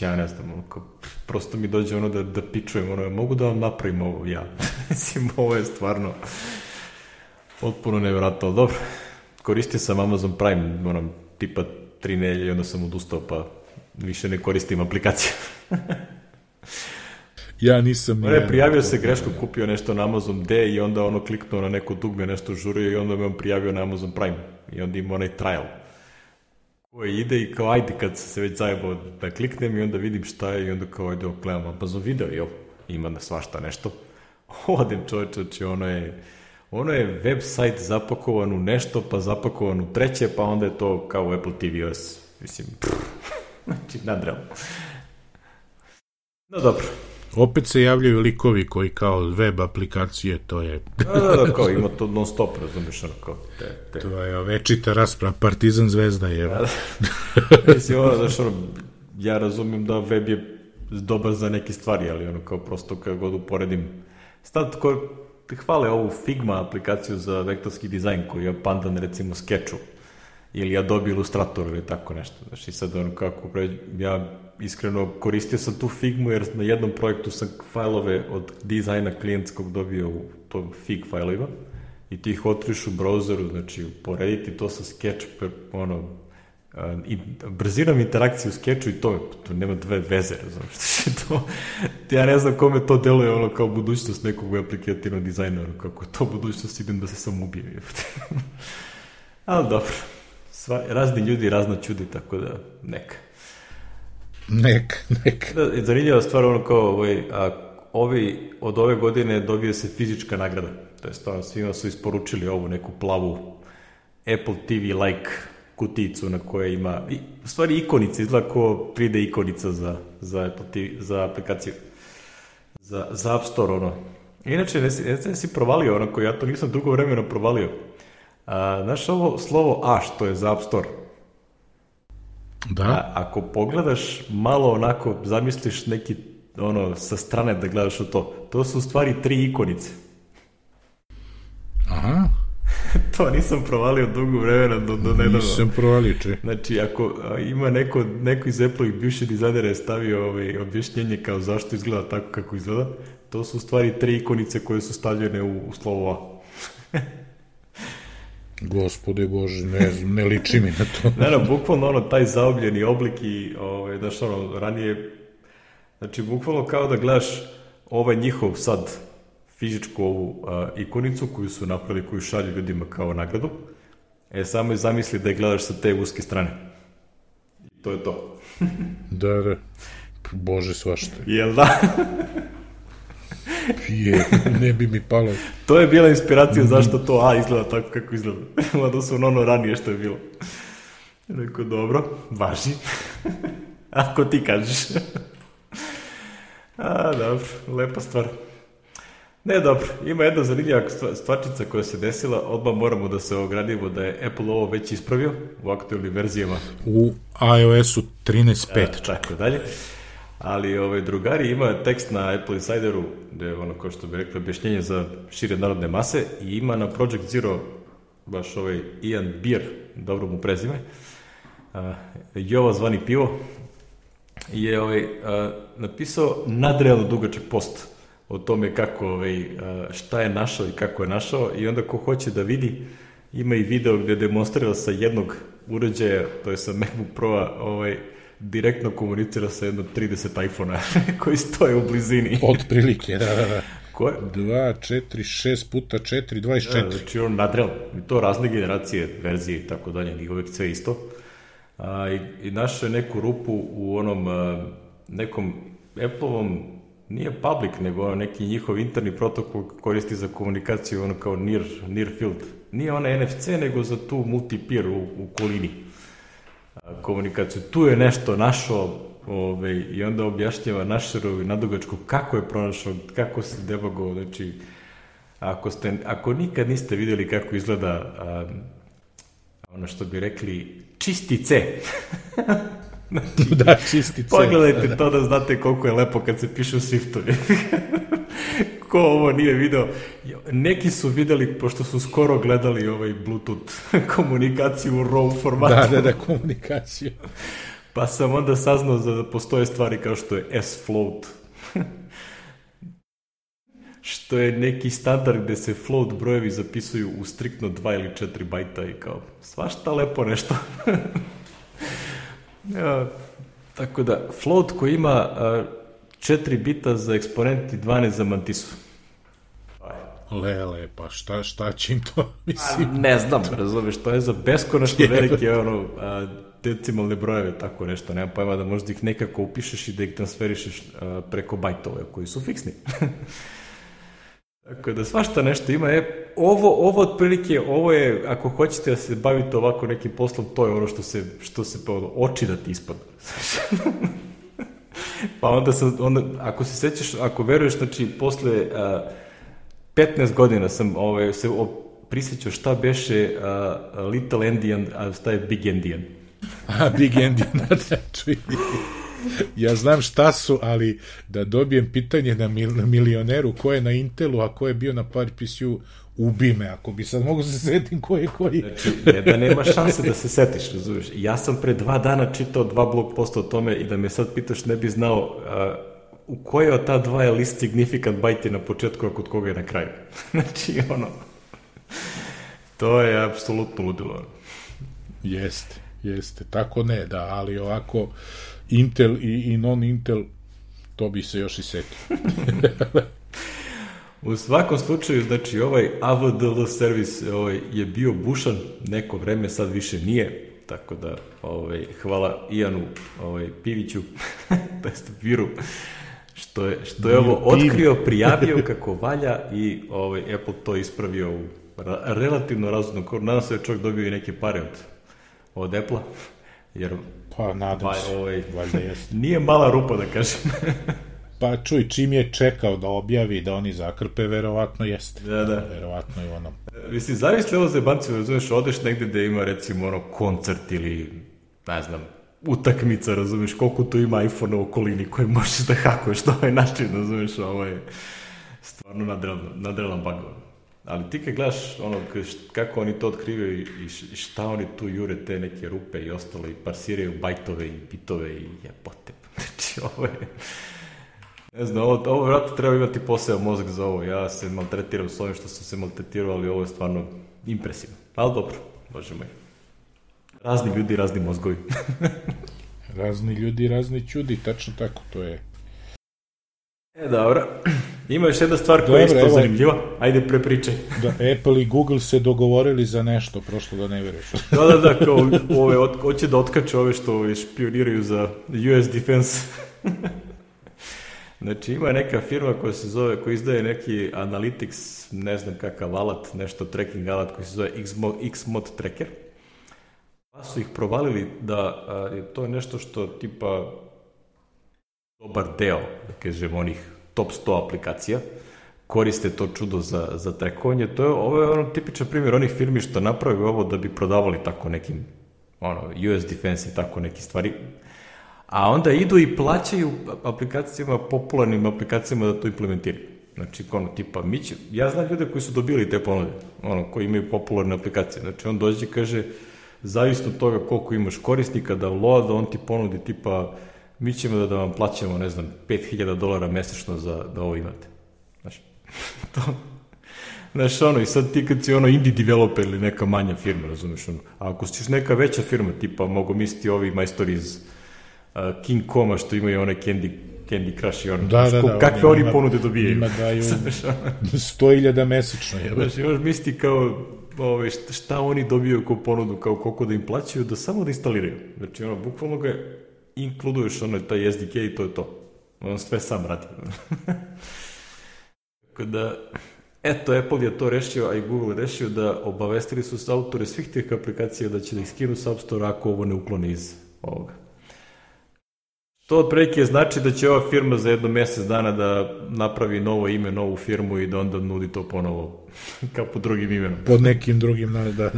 ja ne znam, ono, kao, prosto mi dođe ono da, da pičujem, ono, mogu da vam napravim ovo ja. Mislim, ovo je stvarno potpuno nevjerojatno, ali dobro, koristio sam Amazon Prime, ono, tipa tri nelje i onda sam odustao, pa više ne koristim aplikaciju. ja nisam... Ne, prijavio se greško, kupio nešto na Amazon D i onda ono kliknuo na neko dugme, nešto žurio i onda me on prijavio na Amazon Prime. I onda ima onaj trial koji ide i kao ajde kad se već zajebao da kliknem i onda vidim šta je i onda kao ajde gledam Amazon video, jel? Ima na svašta nešto. Odem čovječe, znači ono je ono je web sajt zapakovan u nešto, pa zapakovan u treće, pa onda je to kao Apple TV OS. Mislim, pff, znači nadrealno. No dobro, Opet se javljaju likovi koji kao web aplikacije, to je... da, da, da, kao ima to non stop, razumiješ, ono kao te, te. To je večita rasprava, Partizan zvezda je. Da, da. Mislim, ono, znaš, ono, ja razumijem da web je dobar za neke stvari, ali ono kao prosto kad god uporedim... Sad, ko, hvale ovu Figma aplikaciju za vektorski dizajn koji je pandan recimo Sketchu ili Adobe Illustrator ili tako nešto. Znači sad ono kako pre, ja iskreno koristio sam tu Figmu jer na jednom projektu sam fajlove od dizajna klijentskog dobio u tog Fig fajlova i ti ih otvoriš u browseru, znači porediti to sa Sketch, ono, i brzinom interakciju u skeču i to, to nema dve veze, razumiješ, to, ja ne znam kome to deluje ono kao budućnost nekog aplikativnog dizajna, ono, kako je to budućnost, idem da se sam ubijem. Ali dobro, Sva, razni ljudi razno čudi, tako da neka. Neka, neka. Da, zanimljiva stvar ono kao, ovaj, a, ovi, od ove godine dobije se fizička nagrada. To je stvarno, svima su isporučili ovu neku plavu Apple TV like kuticu na kojoj ima, i, u stvari ikonica, izgleda kao 3D ikonica za, za, Apple TV, za aplikaciju, za, za App Store, ono. Inače, ne si, ne si provalio, onako, ja to nisam dugo vremena provalio. A, znaš ovo slovo A što je za App Store? Da. A, ako pogledaš malo onako, zamisliš neki ono sa strane da gledaš u to, to su u stvari tri ikonice. Aha. to nisam provalio dugo vremena do, do nedavno. Nisam provalio, če. Znači, ako a, ima neko, neko iz Apple-ih bivši dizajnera je stavio ovaj, objašnjenje kao zašto izgleda tako kako izgleda, to su u stvari tri ikonice koje su stavljene u, u slovo A. Gospode Bože, ne, ne liči mi na to. ne, ne, bukvalno ono, taj zaobljeni oblik i, ovaj, znaš, ono, ranije, znači, bukvalno kao da gledaš ovaj njihov sad fizičku ovu a, ikonicu koju su napravili, koju šalju ljudima kao nagradu, e, samo je zamisli da je gledaš sa te uske strane. I to je to. da, da. Bože svašta. Jel da? Je, ne bi mi palo. to je bila inspiracija zašto to A izgleda tako kako izgleda. Mada su ono ranije što je bilo. Rekao, dobro, važi. Ako ti kažeš. A, dobro, lepa stvar. Ne, dobro, ima jedna zanimljiva stvarčica koja se desila, odmah moramo da se ogradimo da je Apple ovo već ispravio u aktualnim verzijama. U iOS-u 13.5. Tako dalje ali ovaj, drugari ima tekst na Apple Insideru, gde je ono, kao što bi rekli, objašnjenje za šire narodne mase i ima na Project Zero baš ovaj Ian Beer, dobro mu prezime, uh, Jova zvani pivo, je ovaj, uh, napisao nadrealno dugačak post o tome kako, ovaj, šta je našao i kako je našao i onda ko hoće da vidi, ima i video gde demonstrira sa jednog uređaja, to je sa MacBook Pro-a, ovaj, direktno komunicira sa jedno 30 iPhone-a koji stoje u blizini. Od prilike, da, da, da. Ko je? 2, 4, 6 puta 4, 24. Da, znači on nadrel. I to razne generacije, verzije i tako dalje, nije uvek sve isto. A, i, I našao je neku rupu u onom a, nekom Apple-ovom nije public, nego neki njihov interni protokol koristi za komunikaciju ono kao near, near field. Nije ona NFC, nego za tu multi-peer u, u kolini. Komunikaciju. Tu je nešto našao ove, i onda objašnjava Našerovu i nadugačku kako je pronašao, kako se debago, znači, ako, ste, ako nikad niste videli kako izgleda a, ono što bi rekli čistice, znači, da, čistice. Pogledajte da, da. to da znate koliko je lepo kad se pišu siftovi. Ko ovo nije video? Neki su videli, pošto su skoro gledali ovaj Bluetooth komunikaciju u RAW formatu. Da, da, da, komunikaciju. Pa sam onda saznao da postoje stvari kao što je S-Float. što je neki standard gde se float brojevi zapisuju u striktno 2 ili 4 bajta i kao svašta lepo nešto. ja, tako da, float koji ima a, 4 bita za eksponent i 12 za mantisu. Lele, pa šta, šta će im to, mislim? A, ne znam, razumeš, to je za beskonačno velike, ono, a, decimalne brojeve, tako nešto, nema pojma da možda ih nekako upišeš i da ih transferišeš a, preko bajtova koji su fiksni. Tako da svašta nešto ima. E, ovo, ovo otprilike, ovo je, ako hoćete da se bavite ovako nekim poslom, to je ono što se, što se pa, oči da ti ispada. pa onda sam, onda, ako se sećaš, ako veruješ, znači, posle a, 15 godina sam ovaj, se prisjećao šta beše a, Little Indian, a šta je Big Indian. a, Big Indian, da, čuj ja znam šta su, ali da dobijem pitanje na, mil, na milioneru ko je na Intelu, a ko je bio na PowerPC-u, ubi me, ako bi sad mogu da se setim ko je koji. Znači, ne da nema šanse da se setiš, razumiješ. Ja sam pre dva dana čitao dva blog posta o tome i da me sad pitaš ne bi znao a, u koje od ta dva je list significant bajti na početku, a kod koga je na kraju. znači, ono, to je apsolutno ludilo. Jeste, jeste. Tako ne, da, ali ovako Intel i, i non-Intel, to bi se još i setio. U svakom slučaju, znači, ovaj AVDL servis ovaj, je bio bušan neko vreme, sad više nije, tako da ovaj, hvala Ijanu ovaj, Piviću, to jest Viru, što je, što je ovo otkrio, prijavio kako valja i ovaj, Apple to ispravio u relativno razumno, nadam se da čovjek dobio i neke pare od, od Apple-a, jer Pa, nadam ba, se. Ovaj, valjda jeste. Nije mala rupa, da kažem. pa čuj, čim je čekao da objavi da oni zakrpe, verovatno jeste. Da, da. Verovatno i ono. Mislim, zavisli ovo za banci, razumeš, odeš negde da ima, recimo, ono, koncert ili, ne znam, utakmica, razumeš, koliko tu ima iPhone u okolini koje možeš da hakuješ na ovaj način, razumeš, ovo je stvarno nadrelan, nadrelan bug. Ali ti kad gledaš ono, kako oni to otkrivaju i šta oni tu jure te neke rupe i ostalo i parsiraju bajtove i bitove i jebote. Znači, ovo je... Ne znam, ovo, ovo vratno treba imati poseo mozak za ovo. Ja se maltretiram s ovim što sam se maltretirao, ali ovo je stvarno impresivno. Ali dobro, bože moj. Razni ljudi, razni mozgovi. razni ljudi, razni čudi, tačno tako, to je E, dobro. Ima još jedna stvar koja je isto evo, zanimljiva. Ajde, prepričaj. Da, Apple i Google se dogovorili za nešto, prošlo da ne veruješ. da, da, da, kao ove, od, hoće da otkače ove što špioniraju za US Defense. znači, ima neka firma koja se zove, koja izdaje neki analytics, ne znam kakav alat, nešto tracking alat koji se zove Xmod, Xmod Tracker. Pa su ih provalili da a, je to nešto što tipa dobar deo, da kažem, onih top 100 aplikacija, koriste to čudo za, za trekovanje. To je, ovo je ono tipičan primjer onih firmi što naprave ovo da bi prodavali tako nekim ono, US Defense i tako neke stvari. A onda idu i plaćaju aplikacijama, popularnim aplikacijama da to implementiraju. Znači, ono, tipa, mi će, ja znam ljude koji su dobili te ponude, ono, koji imaju popularne aplikacije. Znači, on dođe i kaže, zavisno od toga koliko imaš korisnika da loada, on ti ponudi tipa mi ćemo da, da vam plaćamo, ne znam, 5000 dolara mesečno za da ovo imate. Znaš, to, Znaš, ono, i sad ti kad si ono indie developer ili neka manja firma, razumeš, ono, a ako si neka veća firma, tipa, mogu misliti ovi majstori iz uh, King Koma što imaju one Candy, Candy Crush i ono, da, da, da, kakve oni, ponude dobijaju. Ima daju 100.000 mesečno. Je, znaš, imaš misliti kao, ove, šta, oni dobijaju kao ponudu, kao koliko da im plaćaju, da samo da instaliraju. Znači, ono, bukvalno ga inkluduješ ono taj SDK i to je to. On sve sam radi. Tako da, Eto, Apple je to rešio, a i Google rešio da obavestili su autore svih tih aplikacija da će da ih skinu s App Store ako ovo ne uklone iz ovoga. To otprilike znači da će ova firma za jedno mesec dana da napravi novo ime, novu firmu i da onda nudi to ponovo kao pod drugim imenom. Pod nekim drugim, da, da.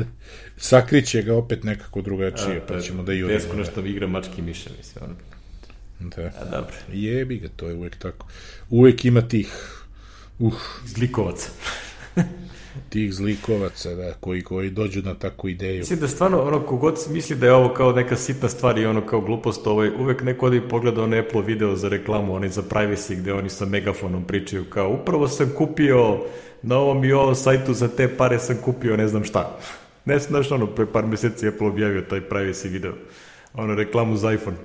Sakriće ga opet nekako drugačije, a, pa ćemo da jurimo. Tesko nešto igra mački miše, mislim. Ono. Da. A, dobro. Jebi ga, to je uvek tako. Uvek ima tih Uh. Zlikovaca. tih zlikovaca, da, koji, koji dođu na takvu ideju. Mislim da stvarno, ono, kogod misli da je ovo kao neka sitna stvar i ono kao glupost, ovaj, uvek neko odi pogleda onaj Apple video za reklamu, onaj za privacy, gde oni sa megafonom pričaju kao, upravo sam kupio na ovom i ovom sajtu za te pare sam kupio ne znam šta. Ne znaš, ono, pre par meseci Apple objavio taj privacy video. Ono, reklamu za iPhone.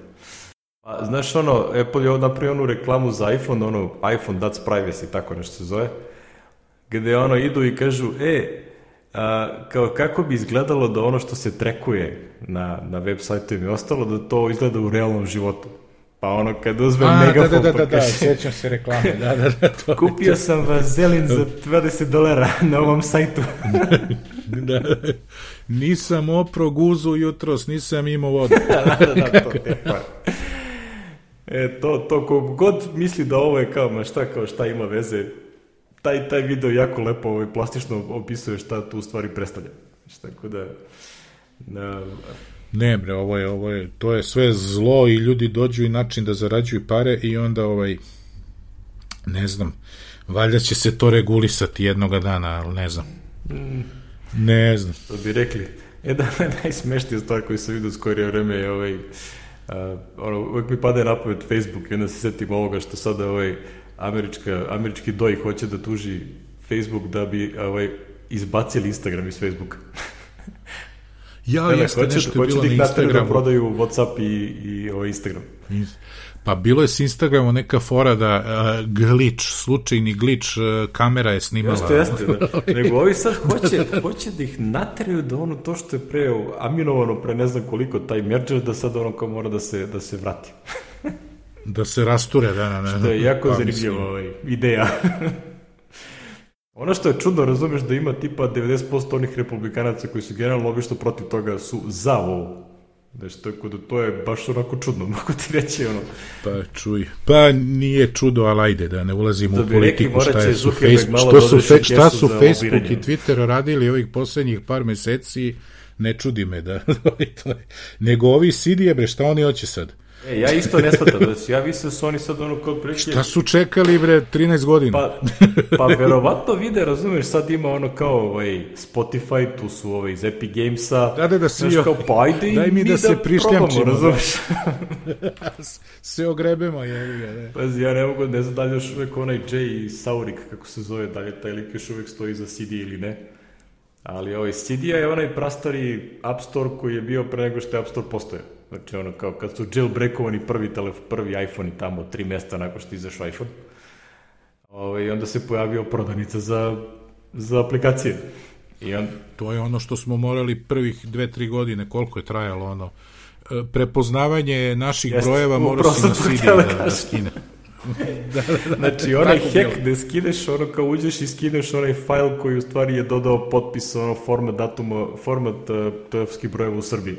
A, znaš ono, Apple je napravio onu reklamu za iPhone, ono, iPhone that's privacy, tako nešto se zove, gde ono idu i kažu, e, a, kao kako bi izgledalo da ono što se trekuje na, na web sajtu i ostalo, da to izgleda u realnom životu. Pa ono, kad uzmem A, megafon, da, da, da, pa da, da, sećam se reklame, da, da, da. To, Kupio sam vazelin za 20 dolara na ovom sajtu. da, nisam opro guzu jutros, nisam imao vodu. da, da, da, to je pa. E, to, to kog god misli da ovo je kao, ma šta, kao šta ima veze, taj, taj video jako lepo ovaj, plastično opisuje šta tu u stvari predstavlja. Tako da, na, Ne bre, ovo je, ovo je, to je sve zlo i ljudi dođu i način da zarađuju pare i onda ovaj, ne znam, valjda će se to regulisati jednoga dana, ali ne znam. mm, Ne znam. to bi rekli. Da, najsmešnija stvar koju sam vidio skorije vreme je ovaj, Uh, ono, uvek mi pada na pamet Facebook i onda se setim ovoga što sada ovaj, američka, američki doj hoće da tuži Facebook da bi ovaj, izbacili Instagram iz Facebooka. Ja, Ne, jeste hoće, nešto je bilo da na da Instagramu. prodaju Whatsapp i, i ovaj Instagram. Pa bilo je s Instagramom neka fora da uh, glitch, slučajni glitch, uh, kamera je snimala. Jeste, jeste, da. Nego ovi sad hoće, hoće da ih nateraju da ono to što je pre aminovano pre ne znam koliko taj merger, da sad ono kao mora da se, da se vrati. Da se rasture, da, da, da. To je jako Pa, zanimljiva ovaj, ideja. ono što je čudno, razumeš da ima tipa 90% onih republikanaca koji su generalno obično protiv toga su za ovo. Znači, tako da to je baš onako čudno, mogu ti reći, ono. Pa čuj. Pa nije čudo, ali ajde da ne ulazimo Da u rekli, politiku morat šta je su Facebook, što su, fe, šta su Facebook i Twitter radili ovih poslednjih par meseci, ne čudi me da to je- nego ovi sidije bre šta oni hoće sad E, ja isto ne shvatam, da su, ja mislim da su oni sad ono kao prilike... šta su čekali bre 13 godina Pa, pa verovatno vide, razumeš, sad ima ono kao ovaj, Spotify, tu su ovaj iz Epic Gamesa. Da, da, da, svi- Znaš, kao, pa ajde i daj mi da se probamo, prišljamčimo, da. razumeš. se ogrebemo je ga ne. Pazi, ja ne mogu, ne znam da li još uvek onaj Jay Saurik, kako se zove, da li taj lik još uvek stoji za CD ili ne. Ali ovaj CD je onaj prastari App Store koji je bio pre nego što je App Store postoje. Znači ono kao kad su jailbreakovani prvi, telef, prvi iPhone i tamo tri mesta nakon što izašao iPhone. Ovaj, onda se pojavio prodanica za, za aplikacije. I on, to je ono što smo morali prvih dve, tri godine, koliko je trajalo ono, e, prepoznavanje naših Jeste, brojeva mora se na CD hteo da da, da kažem. skine. Znači, onaj hack gde skineš, ono kao uđeš i skineš onaj fajl koji u stvari je dodao potpis, ono format datuma, format uh, brojeva u Srbiji.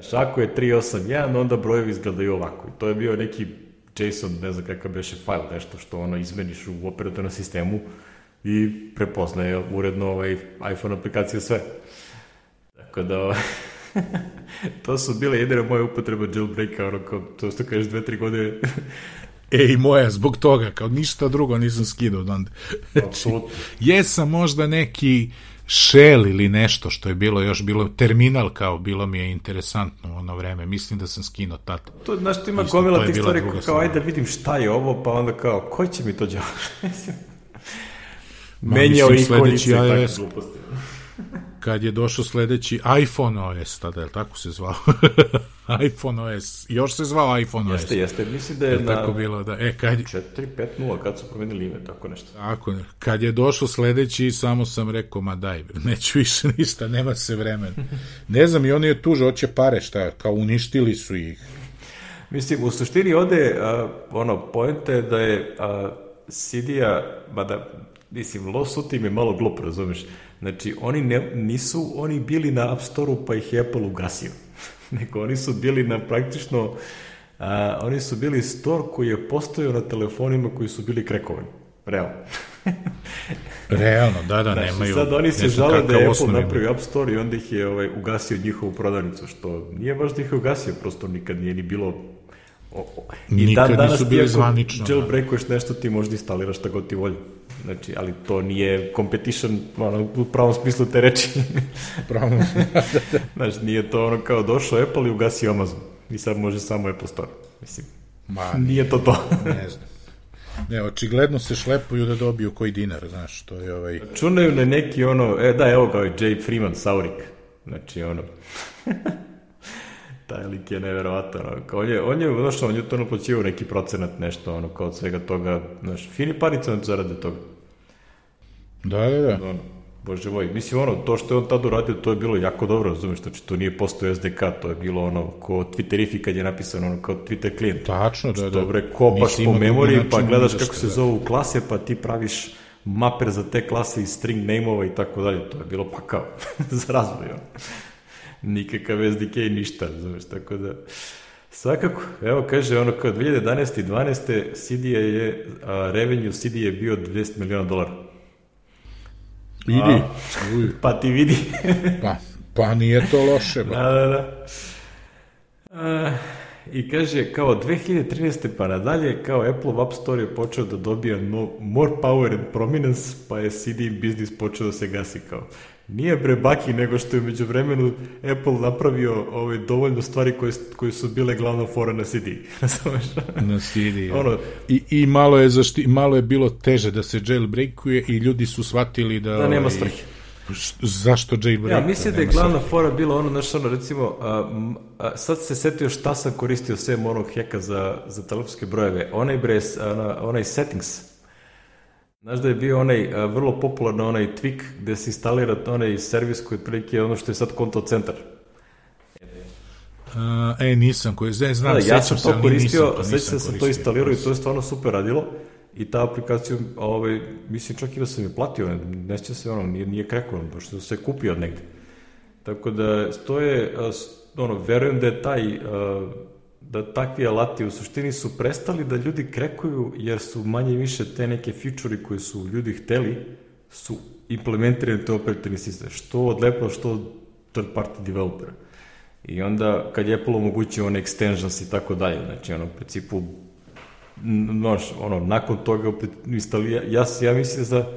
Znaš, ako je 381, onda brojevi izgledaju ovako. I to je bio neki JSON, ne znam kakav beše fajl, nešto što ono izmeniš u operatornom sistemu i prepoznaje uredno ovaj iPhone aplikacija sve. Tako da, ovaj, to su bile jedine moje upotrebe jailbreaka, ono kao, to što kažeš dve, tri godine, E, i moja, zbog toga, kao ništa drugo nisam skidao odande. apsolutno. Jesam možda neki shell ili nešto što je bilo još bilo terminal kao bilo mi je interesantno u ono vreme mislim da sam skinuo tad To, znaš, tu ima gomila tih stvari kao, strana. ajde da vidim šta je ovo, pa onda kao, koji će mi to? Ma, Menjao ikonice i sledeći iOS. Kad je došao sledeći iPhone OS tada je tako se zvao iPhone OS još se zvao iPhone OS Jeste, jeste, mislim da je je na tako bilo da e kad 4.5.0 kad su promenili ime, tako nešto. Tako, kad je došao sledeći, samo sam rekao, ma daj, neću više ništa, nema se vremena. Ne znam, i oni je tuže, hoće pare, šta, kao uništili su ih. Mislim, u suštini ovde, a, ono, pojenta je da je a, CD-a, mada mislim, Losu tim je malo glup, razumeš? Znači, oni ne, nisu oni bili na App Store-u pa ih Apple ugasio. Nego oni su bili na praktično, a, oni su bili store koji je postojao na telefonima koji su bili krekovani. Realno. Realno, da, da, znači, nemaju... Sad oni se žale da je Apple napravio App Store i onda ih je ovaj, ugasio njihovu prodavnicu, što nije baš da ih je ugasio, prosto nikad nije ni bilo O, o. I Nikad dan, nisu bili zvanično. Da. Jailbreakuješ nešto, ti možda instaliraš šta god ti volje. Znači, ali to nije competition, ono, u pravom smislu te reči. pravom. znači, nije to ono kao došao Apple i ugasio Amazon. I sad može samo Apple Store. Mislim, Ma, nije to to. ne znam. Ne, očigledno se šlepuju da dobiju koji dinar, znaš, to je ovaj... Čunaju na neki ono, e da, evo ga ovaj Jay Freeman, Saurik. Znači, ono... taj lik je neverovatan. On je, on je, znaš, on je to naplaćivao neki procenat, nešto, ono, kao od svega toga, znaš, fini parica zarade toga. Da, da, da. Ono, bože moj, mislim, ono, to što je on tad uradio, to je bilo jako dobro, razumiješ, znači, to nije postoje SDK, to je bilo ono, ko Twitterifi kad je napisano, ono, kao Twitter klijent. Tačno, da, da. Dobre, kopaš po memoriji, pa gledaš kako se da. zovu klase, pa ti praviš maper za te klase i string name-ova i tako dalje, to je bilo pa kao, za razvoj, ono nikakav SDK i ništa, znaš, tako da... Svakako, evo kaže ono kao 2011. i 12. CD je, a, revenue CD je bio 200 miliona dolara. Idi. A, pa ti vidi. pa, pa nije to loše. Ba. Da, da, da. A, I kaže, kao 2013. pa nadalje, kao Apple App Store je počeo da dobija no, more power and prominence, pa je CD business počeo da se gasi kao. Nije bre baki, nego što je među vremenu Apple napravio ove, dovoljno stvari koje, koje su bile glavna fora na CD. na CD, ja. ono, I, I malo je, zašti, malo je bilo teže da se jailbreakuje i ljudi su shvatili da... Da nema ovaj, svrhe. Zašto jailbreak? Ja, mislim da je glavna fora bila ono, znaš, ono, recimo, a, a, sad se setio šta sam koristio sem onog heka za, za telefonske brojeve. Onaj bre, ona, onaj settings, Znaš da je bio onaj a, vrlo popularno onaj Twik gde se instalira onaj servis koji je prilike ono što je sad konto centar. Uh, e, nisam koji, ne znam, da, ja sam to koristio, sećam da sam to instalirao i to je stvarno super radilo i ta aplikacija, ovaj, mislim čak i da sam je platio, ne se ono, nije, nije kreko, baš da se kupio od negde. Tako da, to je, ono, verujem da je taj uh, da takvi alati u suštini su prestali da ljudi krekuju jer su manje više te neke feature koje su ljudi hteli su implementirani to operativni sistem. Što od Apple, što od third party developera. I onda kad je Apple omogućio one extensions i tako dalje, znači ono, u principu noš, ono, nakon toga opet instali, ja, ja, ja mislim da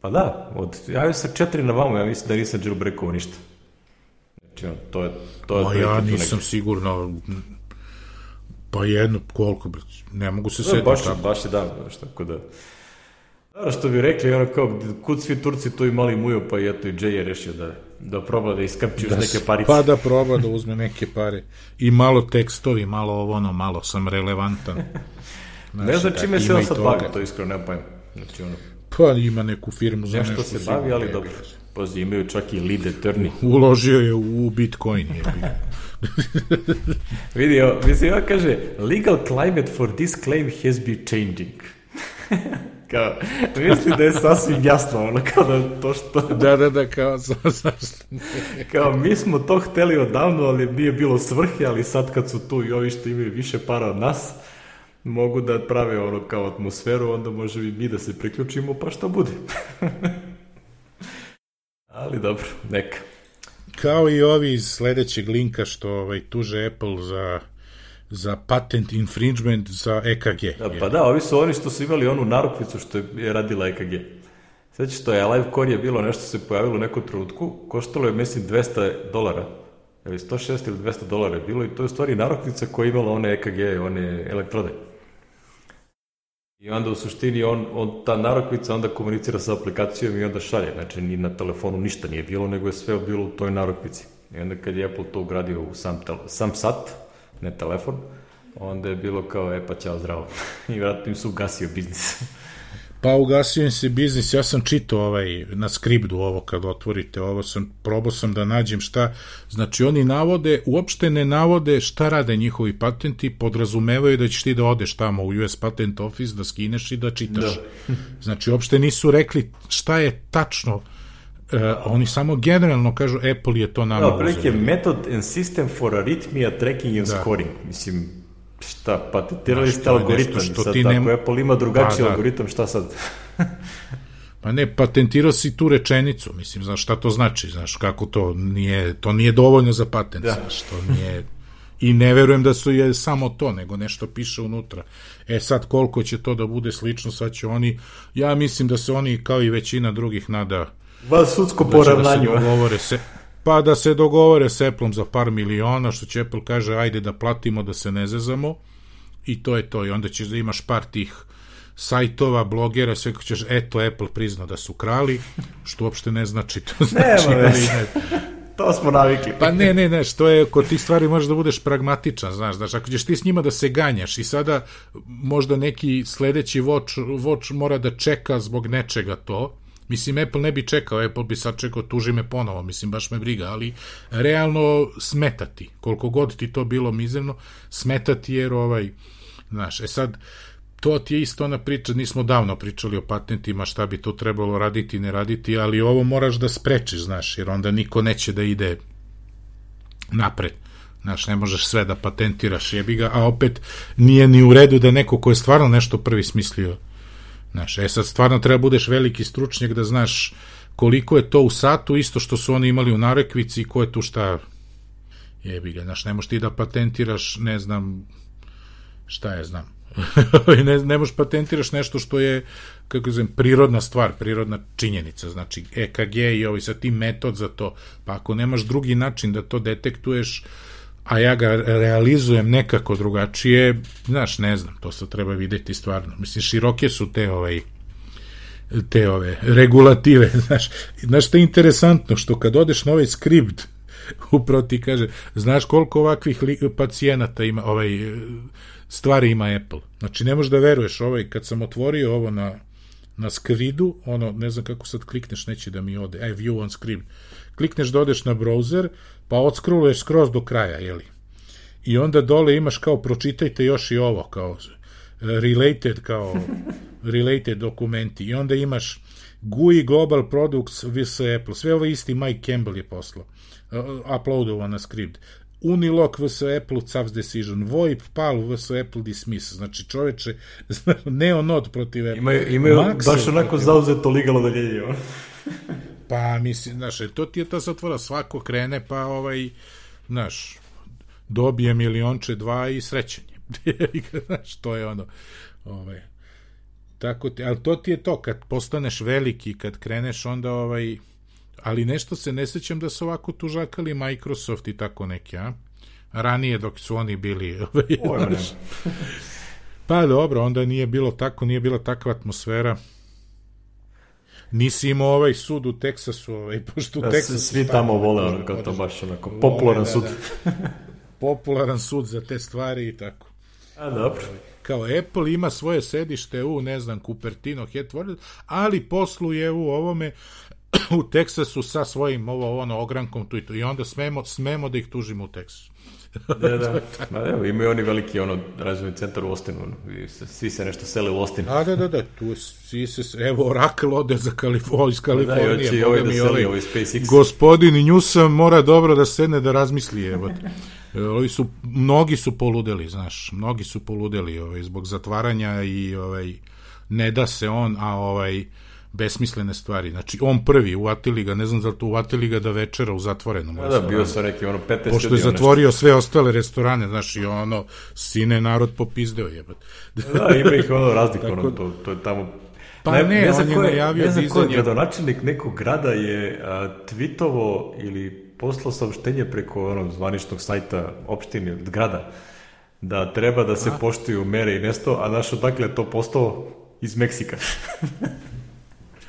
pa da, od, ja sam četiri na vama, ja mislim da nisam jailbreakovao ništa. Znači, ono, to je, to je, Ma ja nisam neki... sigurno, Pa jedno, koliko, ne mogu se setiti. Baš, tako. baš je da, baš tako da. Dobro što bi rekli, ono kao, kud svi Turci tu imali muju, pa i eto i Jay je rešio da, da proba da iskapči da, neke parice. Pa da proba da uzme neke pare. I malo tekstovi, malo ovo, ono, malo sam relevantan. Znaš, ne znam čime se on sad bavi, to iskreno ne pojem. Znači, ono, pa ima neku firmu za nešto. Nešto se bavi, ali dobro. Pazi, imaju čak i lead attorney. Uložio je u Bitcoin. Je Vidi, ovo, mislim, ovo kaže, legal climate for this claim has been changing. kao, mislim da je sasvim jasno, ono, kao da to što... da, da, da, kao, zašto kao, mi smo to hteli odavno, ali nije bilo svrhe, ali sad kad su tu i ovi što imaju više para od nas, mogu da prave ono kao atmosferu, onda može i mi da se priključimo, pa šta bude. ali dobro, neka. Kao i ovi iz sledećeg linka što ovaj, tuže Apple za za patent infringement za EKG. Da, pa da, ovi su oni što su imali onu narukvicu što je radila EKG. Sveći što je Live Core je bilo nešto se pojavilo u nekom trenutku, koštalo je, mislim, 200 dolara. Evo, 160 ili 200 dolara je bilo i to je u stvari narukvica koja je imala one EKG, one elektrode. I onda u suštini on, on, ta narokvica onda komunicira sa aplikacijom i onda šalje. Znači, ni na telefonu ništa nije bilo, nego je sve bilo u toj narokvici. I onda kad je Apple to ugradio u sam, tel, sam sat, ne telefon, onda je bilo kao, e pa ćao, zdravo. I vratno im su ugasio biznis. Pa ugasio im se biznis, ja sam čitao ovaj, na skriptu ovo kad otvorite ovo, sam, probao sam da nađem šta, znači oni navode, uopšte ne navode šta rade njihovi patenti, podrazumevaju da ćeš ti da odeš tamo u US Patent Office, da skineš i da čitaš. Da. znači uopšte nisu rekli šta je tačno, Uh, oni samo generalno kažu Apple je to nama da, uzeo. method and system for arrhythmia tracking and da. scoring. Mislim, šta, patentirali ste algoritam. Što sad, ti ako ne... Apple ima drugačiji pa, da. algoritam, šta sad? Pa ne, patentirao si tu rečenicu, mislim, znaš šta to znači, znaš kako to nije, to nije dovoljno za patent, da. znaš, to nije, i ne verujem da su je samo to, nego nešto piše unutra. E sad, koliko će to da bude slično, sad će oni, ja mislim da se oni, kao i većina drugih, nada Va sudsko poravnanju. Da se dogovore se, pa da se dogovore s Apple za par miliona, što će Apple kaže, ajde da platimo, da se ne zezamo, i to je to, i onda ćeš da imaš par tih sajtova, blogera, sve ko ćeš, eto, Apple priznao da su krali, što uopšte ne znači to. Znači, Nema ne, to smo navikli. Pa ne, ne, ne, što je, kod tih stvari možeš da budeš pragmatičan, znaš, znaš, ako ćeš ti s njima da se ganjaš i sada možda neki sledeći watch, watch mora da čeka zbog nečega to, Mislim, Apple ne bi čekao, Apple bi sad čekao, tuži me ponovo, mislim, baš me briga, ali realno smetati, koliko god ti to bilo mizerno, smetati jer ovaj, znaš, e sad, to ti je isto ona priča, nismo davno pričali o patentima, šta bi to trebalo raditi ne raditi, ali ovo moraš da sprečiš, znaš, jer onda niko neće da ide napred. Znaš, ne možeš sve da patentiraš, jebi ga, a opet nije ni u redu da neko ko je stvarno nešto prvi smislio Znaš, e sad stvarno treba budeš veliki stručnjak da znaš koliko je to u satu, isto što su oni imali u narekvici i ko je tu šta jebi ga, znaš, ne možeš ti da patentiraš, ne znam, šta je znam, ne, ne možeš patentiraš nešto što je, kako znam, prirodna stvar, prirodna činjenica, znači EKG i ovaj sad ti metod za to, pa ako nemaš drugi način da to detektuješ, a ja ga realizujem nekako drugačije, znaš, ne znam, to se treba videti stvarno. Mislim, široke su te ovaj, te ove regulative, znaš, znaš što je interesantno, što kad odeš na ovaj skript, upravo ti kaže, znaš koliko ovakvih pacijenata ima, ovaj, stvari ima Apple. Znači, ne možeš da veruješ, ovaj, kad sam otvorio ovo na, na skridu, ono, ne znam kako sad klikneš, neće da mi ode, aj, view on script, klikneš da odeš na browser, pa odskroluješ skroz do kraja, jeli? I onda dole imaš kao pročitajte još i ovo, kao related, kao related dokumenti. I onda imaš GUI Global Products vs Apple. Sve ovo isti Mike Campbell je poslao. Uh, uploadovan na skript. Unilock vs Apple CAVS Decision, VoIP PAL vs Apple Dismiss, znači čoveče, Neonode protiv Apple. Imaju, imaju baš onako zauzeto legalno daljenje. Pa, mislim, znaš, e, to ti je ta zatvora, svako krene, pa, ovaj, znaš, dobije milionče dva i srećenje. znaš, to je ono, ovaj, tako ti, ali to ti je to, kad postaneš veliki, kad kreneš, onda, ovaj, ali nešto se ne sećam da su ovako tužakali Microsoft i tako neke, a? Ranije dok su oni bili, ovaj, znaš, pa dobro, onda nije bilo tako, nije bila takva atmosfera nisi imao ovaj sud u Teksasu, ovaj, pošto u da, Teksasu... Svi tamo vole, ono, kao to baš onako, popularan da, sud. Da. popularan sud za te stvari i tako. A, dobro. Kao Apple ima svoje sedište u, ne znam, Cupertino, Headquarters, ali posluje u ovome u Teksasu sa svojim ovo ono ogrankom tu i tu i onda smemo, smemo da ih tužimo u Teksasu da, da. Ma, evo, imaju oni veliki ono, razvojni centar u Ostinu. Svi se nešto sele u Ostin. A, da, da, da. Tu svi se, evo, Oracle ode za Kalifo, iz Kalifornije. Da, i ovaj da seli, ovaj SpaceX. Gospodin Newsom mora dobro da sedne da razmisli, evo. Ovi su, mnogi su poludeli, znaš, mnogi su poludeli ovaj, zbog zatvaranja i ovaj, ne da se on, a ovaj, besmislene stvari. Znači, on prvi, uvatili ga, ne znam za to, uvatili ga da večera u zatvorenom da, da, bio sam neki, ono, 15 Pošto je zatvorio nešto. sve ostale restorane, znači, ono, sine narod popizdeo, jebat. da, ima ih ono razlik, ono, to, to je tamo Pa ne, ne, ne on je najavio ne znam ko je gradonačelnik nekog grada je a, tvitovo ili poslao saopštenje preko onog zvaničnog sajta opštine, grada, da treba da se a? poštuju mere i nesto, a naš odakle je to postao iz Meksika.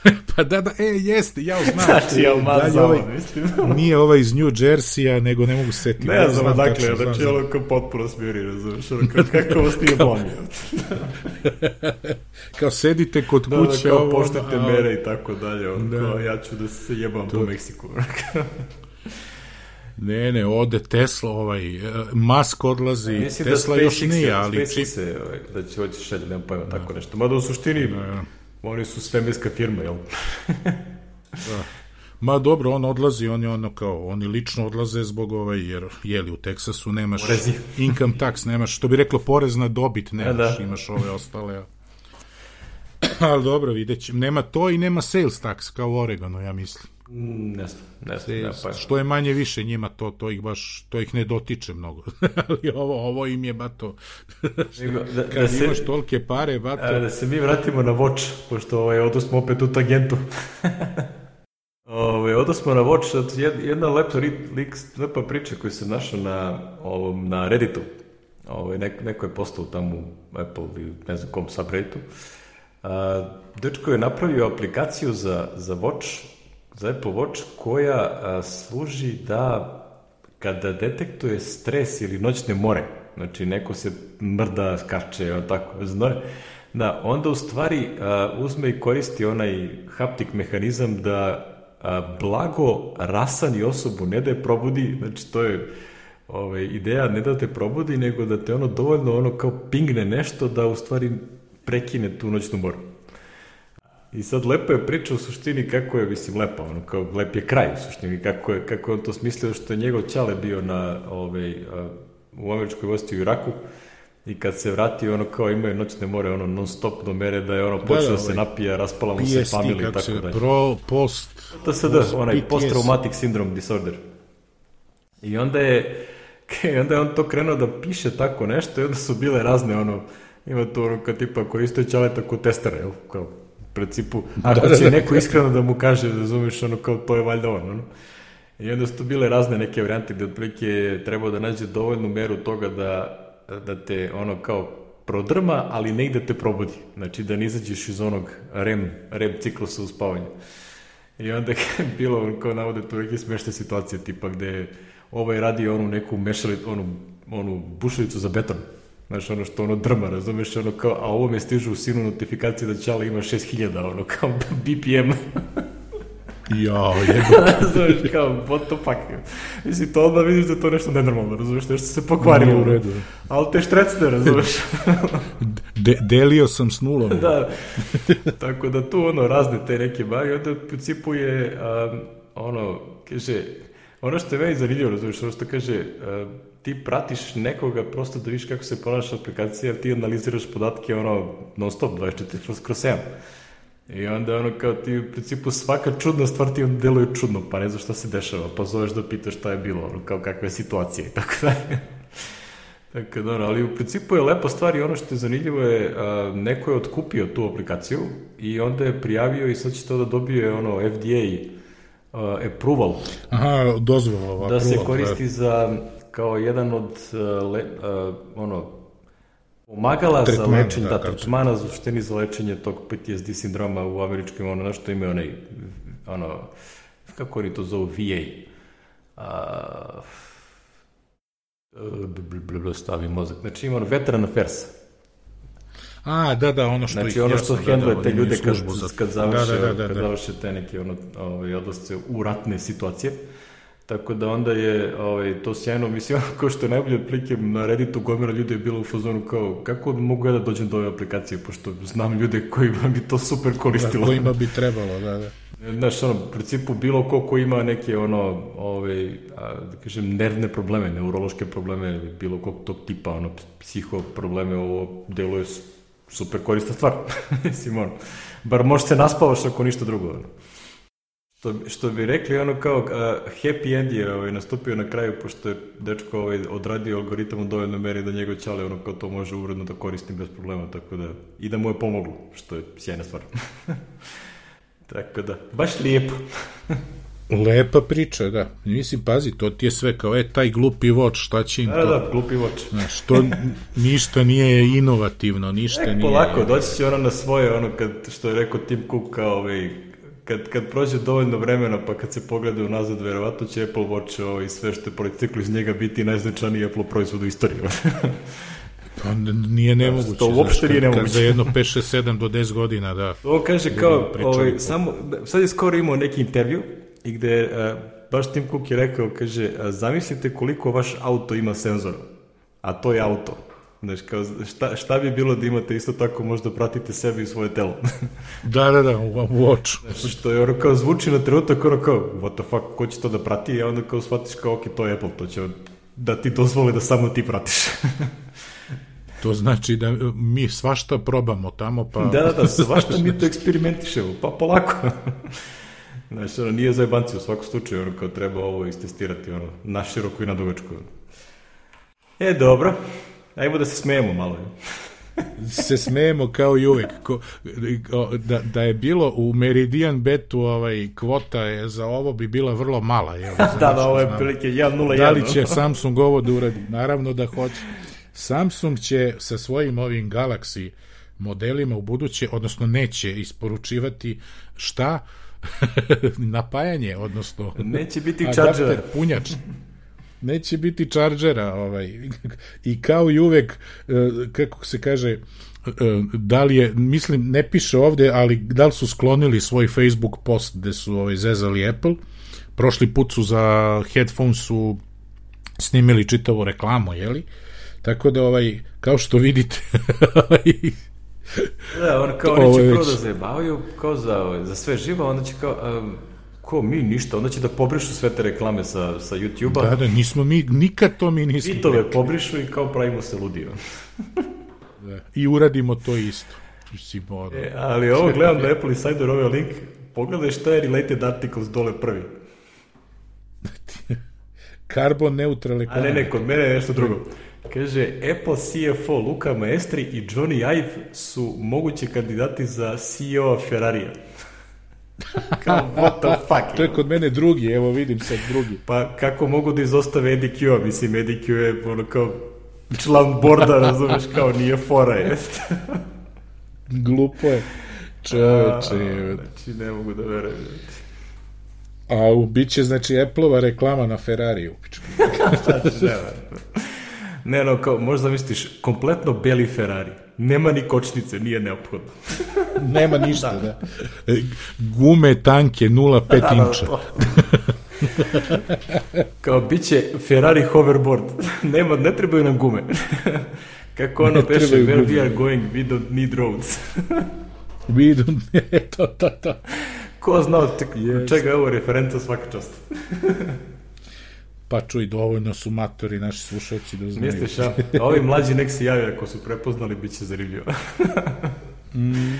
Pa da, da, e, jeste, ja znam. Znači, ja da, da, ovaj, mislim. nije ovaj iz New Jersey-a, nego ne mogu se setiti. Ne znam, dakle, znači, ono kao potpuno smiri, razumiješ, ono kao kako vas nije blomio. kao sedite kod da, kuće, da, kao ovo, poštite ono, mere i tako dalje, ono, Da. kao, ja ću da se jebam To- po Meksiku. Ne, ne, ode Tesla, ovaj, e, Musk odlazi, Mislim Tesla da još SpaceX nije, je- ali SpaceX čip... se, ovaj, da će hoći šalje, nemam pojma, tako nešto. Mada u suštini, Da. Oni su svemirska firma, jel? Ma dobro, on odlazi, on je ono kao, oni lično odlaze zbog ovaj, jer jeli u Teksasu nemaš Porezi. income tax, nemaš, što bi reklo, porez na dobit nemaš, da. imaš ove ostale. Ali dobro, vidjet ćemo. Nema to i nema sales tax, kao u Oregonu, ja mislim. Ne znam, ne znam, nemam pojma. Što je manje više njima to, to ih baš, to ih ne dotiče mnogo. Ali ovo, ovo im je bato, Da, kad da, se, imaš tolike pare, bato, da se mi vratimo na Watch, pošto ovaj, odo smo opet u tangentu. Ove, odo smo na Watch, jedna lepa, lik, lepa priča koju sam našao na, ovom, na Redditu. Ove, nek, neko je postao tamo u Apple ili ne znam kom subredditu. A, dečko je napravio aplikaciju za, za Watch, za Apple Watch, koja a, služi da kada detektuje stres ili noćne more, znači neko se mrda, skače, on tako, znoje, da, onda u stvari a, uzme i koristi onaj haptik mehanizam da a, blago rasani osobu, ne da je probudi, znači to je ovaj, ideja ne da te probudi, nego da te ono dovoljno ono kao pingne nešto da u stvari prekine tu noćnu moru. I sad lepo je priča u suštini kako je, mislim, lepa, ono, kao lep je kraj u suštini, kako je, kako je on to smislio, što je njegov ćale bio na, ovaj, u američkoj vojsci u Iraku i kad se vratio, ono, kao imaju noćne more, ono, non stop do mere da je ono počeo da, da, se ovaj, napija, raspala mu se familija i tako se, dalje. pro, post, TSD, onaj PTS. post-traumatic syndrome disorder. I onda je, i onda je on to krenuo da piše tako nešto i onda su bile razne ono, ima to ono kao tipa koristio ćaleta kod testera, jel? Kao, principu, ako da, će da. neko iskreno da mu kaže, razumiješ, ono kao to je valjda on, ono. I onda su tu bile razne neke varijante gde otprilike je trebao da nađe dovoljnu meru toga da, da te ono kao prodrma, ali ne ide te probudi. Znači da ne izađeš iz onog REM, REM ciklusa u spavanju. I onda je bilo, kao navode tu neke smešne situacije, tipa gde ovaj radi onu neku mešali, onu, onu bušalicu za beton. Znaš, ono što ono drma, razumeš, ono kao, a ovo me stižu u sinu notifikacije da Ćala ima 6000, ono kao BPM. jao, jebo, razumeš, kao, what the fuck. Mislim, to onda vidiš da je to nešto nenormalno, razumeš, nešto se pokvarilo. Nije u redu. Ali te štrecne, razumeš. De, delio sam s nulom. da, tako da tu ono razne te neke bagi, onda u principu je um, ono, kaže, ono što je meni zanimljivo, razumiješ, ono što kaže, uh, ti pratiš nekoga prosto da vidiš kako se ponaša aplikacija, jer ti analiziraš podatke ono non stop, 24 kroz 7. I onda ono kao ti u principu svaka čudna stvar ti deluje čudno, pa ne znaš šta se dešava, pa zoveš da pitaš šta je bilo, ono kao kakva je situacija i tako dalje. Tako da, ono, ali u principu je lepa stvar i ono što je zanimljivo je, a, neko je otkupio tu aplikaciju i onda je prijavio i sad će to da dobije ono FDA a, approval, Aha, dozvola da se prva, koristi za kao jedan od a, le, a, ono pomagala za Tretmana, lečenje, da, da, tretmana za suštini za lečenje tog PTSD sindroma u američkim, ono, nešto imaju onaj, ono, kako oni to zovu, VA. A, bl, bl, bl, stavi mozak. Znači ima ono veteran affairs. A, da, da, ono što Znači ih ono što jasno, da, hendluje da, te ljude kad, za- kad završe, da, da, da, kad da. završe te neke ono, ovaj, odlasce u ratne situacije. Tako da onda je ovaj, to sjajno, mislim, ko što je najbolje otprilike na Redditu gomila ljudi je bilo u fazonu kao, kako mogu ja da dođem do ove aplikacije, pošto znam ljude kojima bi to super Da, koristilo. kojima bi trebalo, da, da. Znaš, ono, u principu bilo ko ko ima neke, ono, ovaj, a, da kažem, nervne probleme, neurološke probleme, bilo kog tog tipa, ono, psiho probleme, ovo deluje super korisna stvar. Mislim, ono, bar možeš se naspavaš ako ništa drugo, ono. Što, što bi rekli, ono kao, a, happy end je ovaj, nastupio na kraju, pošto je dečko ovaj, odradio algoritam u dovoljnoj meri da njegov čale, ono, kao to može uredno da koristim bez problema, tako da, i da mu je pomoglo, što je sjajna stvar. Tako da, baš lijepo. Lepa priča, da. Mislim, pazi, to ti je sve kao, e, taj glupi voč, šta će im Da, to? da, glupi voč. Znaš, to ništa nije inovativno, ništa Tek nije... polako, doći će ono na svoje, ono kad, što je rekao Tim Cook, kao ovaj, kad, kad prođe dovoljno vremena, pa kad se pogleda unazad, verovatno će Apple Watch ovaj, sve što je proisteklo iz njega biti najznačajniji Apple proizvod u istoriji. Pa nije nemoguće. To uopšte nije nemoguće. Kad za jedno 5, 6, 7 do 10 godina, da. On kaže kao, ovaj, samo, sad je skoro imao neki intervju i gde uh, baš Tim Cook je rekao, kaže, zamislite koliko vaš auto ima senzora, a to je auto. Znaš, kao, šta, šta bi bilo da imate isto tako možda pratite sebe i svoje telo? da, da, da, u, u oču. Znaš, što je ono kao zvuči na trenutak ono kao, what the fuck, ko će to da prati? I onda kao shvatiš kao, ok, to je Apple, to će da ti dozvole da samo ti pratiš. To znači da mi svašta probamo tamo, pa... Da, da, da, svašta mi to eksperimentišemo, pa polako. Znaš, ono, nije za jebanci u svakom slučaju, ono, kao treba ovo istestirati, ono, na široko i na dugačko. E, dobro, ajmo da se smejemo malo. se smejemo kao i uvek. Ko, da, da je bilo u Meridian Betu ovaj, kvota je za ovo bi bila vrlo mala. Je, da, da, ovo je prilike 1.01. Da li će Samsung ovo da uradi? Naravno da hoće. Samsung će sa svojim ovim Galaxy modelima u buduće, odnosno neće isporučivati šta? napajanje, odnosno neće biti charger, punjač. Neće biti čarđera, ovaj. I kao i uvek, e, kako se kaže, e, da li je, mislim, ne piše ovde, ali da li su sklonili svoj Facebook post gde su ovaj, zezali Apple, prošli put su za headphones su snimili čitavu reklamu, jeli? Tako da, ovaj, kao što vidite, ovaj, Da, on kao oni će prvo da zajebavaju, kao za, za sve živo, onda će kao, um, ko mi ništa, onda će da pobrišu sve te reklame sa, sa YouTube-a. Da, da, nismo mi, nikad to mi nismo. Pitove pobrišu i kao pravimo se ludio. da, I uradimo to isto. Ono. E, ali ovo gledam da Apple Insider ovaj link, pogledaj šta je related articles dole prvi. Carbon neutral A ne, ne, kod mene je nešto drugo. Kaže, Apple CFO Luka Maestri i Johnny Ive su mogući kandidati za CEO Ferrarija. Kao, what the fuck? to je kod mene drugi, evo vidim sad drugi. Pa kako mogu da izostave Eddie Q-a? Mislim, Eddie Q je ono kao član borda, razumeš, kao nije fora, jest. Glupo je. Čoveče. Znači, ne mogu da verujem. A u biće, znači, Apple-ova reklama na Ferrariju. Znači, ne, no, kao, možda misliš, kompletno beli Ferrari. Nema ni kočnice, nije neophodno. Nema ništa, da. da. Gume tanke 0,5 da, da, inča. kao, bit će Ferrari hoverboard. Nema, ne trebaju nam gume. Kako ono peše, where we are going, we don't need roads. we don't, to, to, to. Ko zna od yes. čega je ovo referenca svaka čast. Pa čuj, dovoljno su matori naši slušalci da znaju. Misliš, a? Ovi mlađi nek se jave ako su prepoznali, bit će zanimljivo. mm.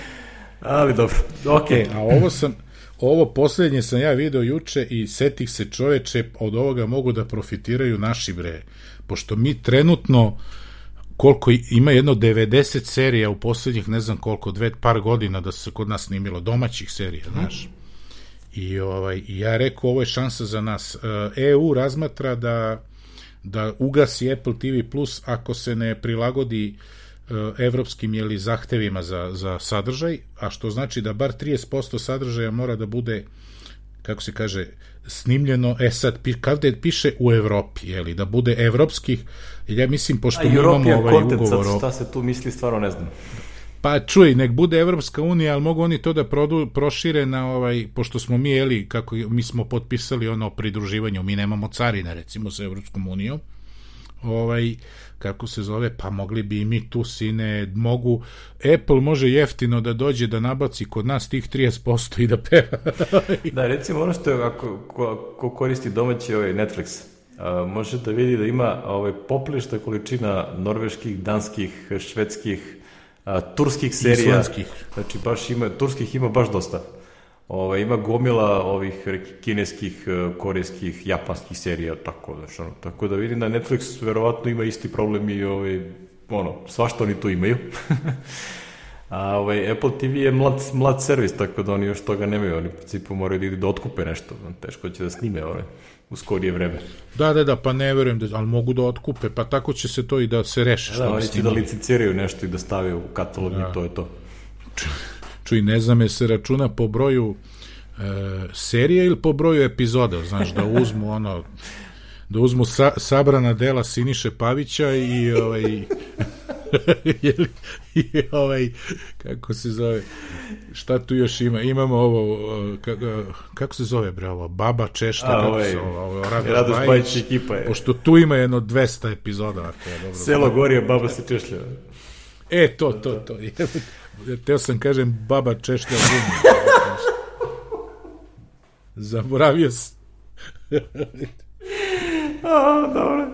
Ali dobro, ok. E, a ovo sam, ovo poslednje sam ja video juče i setih se čoveče, od ovoga mogu da profitiraju naši bre. Pošto mi trenutno koliko ima jedno 90 serija u poslednjih ne znam koliko, dve par godina da se kod nas snimilo domaćih serija, znaš. Mm I ovaj, ja rekao, ovo je šansa za nas. EU e razmatra da, da ugasi Apple TV Plus ako se ne prilagodi e, evropskim jeli, zahtevima za, za sadržaj, a što znači da bar 30% sadržaja mora da bude kako se kaže, snimljeno, e sad, kada piše u Evropi, jeli, da bude evropskih, ja mislim, pošto mi imamo ovaj ugovor... Sad, šta se tu misli, stvarno ne znam. Pa čuj, nek bude Evropska unija, ali mogu oni to da produ, prošire na ovaj, pošto smo mi, jeli, kako mi smo potpisali ono pridruživanju, mi nemamo carine recimo sa Evropskom unijom, ovaj, kako se zove, pa mogli bi i mi tu sine, mogu, Apple može jeftino da dođe da nabaci kod nas tih 30% i da peva. da, recimo ono što je, ako ko, ko koristi domaći ovaj Netflix, a, može da vidi da ima ovaj, poplišta količina norveških, danskih, švedskih, a, turskih serija. Islandskih. Znači, baš ima, turskih ima baš dosta. Ove, ima gomila ovih kineskih, e, korejskih, japanskih serija, tako, znači, ono, tako da vidim da Netflix verovatno ima isti problem i ovaj, ono, svašta oni tu imaju. A ovaj, Apple TV je mlad, mlad servis, tako da oni još toga nemaju. Oni u principu moraju da idu da otkupe nešto. Teško će da snime ovaj, u skorije vreme. Da, da, da, pa ne verujem, da, ali mogu da otkupe, pa tako će se to i da se reše. Da, oni će da licenciraju nešto i da stave u katalog da. i to je to. Čuj, ne znam je se računa po broju serije ili po broju epizoda, znaš, da uzmu ono da uzmu sa, sabrana dela Siniše Pavića i ovaj i ovaj kako se zove šta tu još ima? Imamo ovo kako, kako se zove bre ovo? Baba Češta A, kako ovaj, se ovo, ovo Radoš Bajić ekipa je. Pošto tu ima jedno 200 epizoda ako je dobro Selo Gorije Baba se češlja. E to to to teo sam kažem Baba Češlja gumi. Zaboravio sam. A, dobro.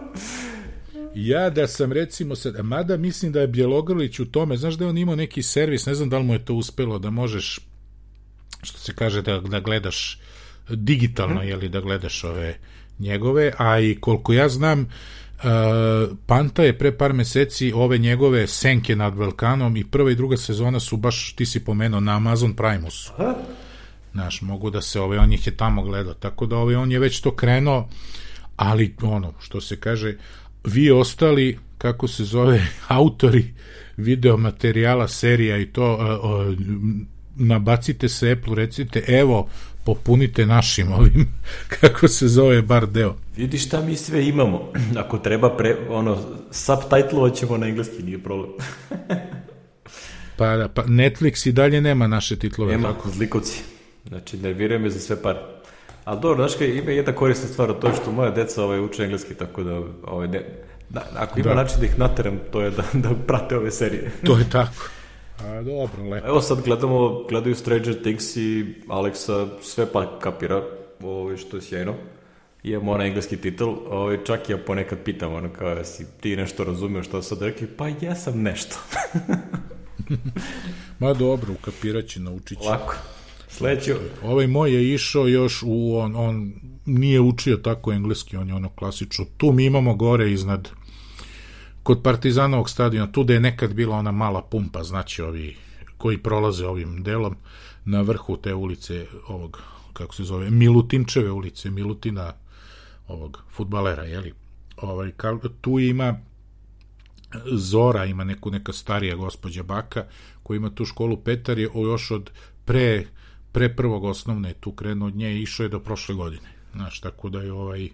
Ja da sam recimo sad, mada mislim da je Bjelogrlić u tome, znaš da je on imao neki servis, ne znam da li mu je to uspelo, da možeš, što se kaže, da, da gledaš digitalno, mm. jeli, da gledaš ove njegove, a i koliko ja znam, uh, Panta je pre par meseci ove njegove senke nad Balkanom i prva i druga sezona su baš, ti si pomenuo, na Amazon Primus. Aha. Znaš, mogu da se, ove, on ih je tamo gledao, tako da ove, on je već to krenuo, ali ono, što se kaže, vi ostali, kako se zove, autori video materijala, serija i to, uh, uh, nabacite se Apple, recite, evo, popunite našim ovim, kako se zove, bar deo. Vidi šta mi sve imamo. Ako treba, pre, ono, subtitlovat ćemo na engleski, nije problem. pa, da, pa Netflix i dalje nema naše titlove. Nema, tako. zlikovci. Znači, nerviraju me za sve pare. Ali dobro, znaš kaj, ima jedna korisna stvar, to je što moja deca ovaj, uče engleski, tako da, ovaj, ne, da, ako ima da. način da ih nateram, to je da, da prate ove serije. to je tako. A, dobro, lepo. Evo sad gledamo, gledaju Stranger Things i Alexa sve pa kapira, ovaj, što je sjajno. Imamo onaj engleski titul, ovaj, čak ja ponekad pitam, ono kao, jesi ti nešto razumeo što sad rekli? Pa ja sam nešto. Ma dobro, ukapirat će, naučit će. Lako. Sledeći. Ovaj moj je išao još u, on, on nije učio tako engleski, on je ono klasično. Tu mi imamo gore iznad, kod Partizanovog stadiona, tu da je nekad bila ona mala pumpa, znači ovi koji prolaze ovim delom, na vrhu te ulice ovog, kako se zove, Milutinčeve ulice, Milutina ovog futbalera, jeli? Ovaj, tu ima Zora, ima neku neka starija gospođa Baka, koja ima tu školu Petar je još od pre pre prvog osnovne tu krenuo od nje išao je do prošle godine. Znaš, tako da je ovaj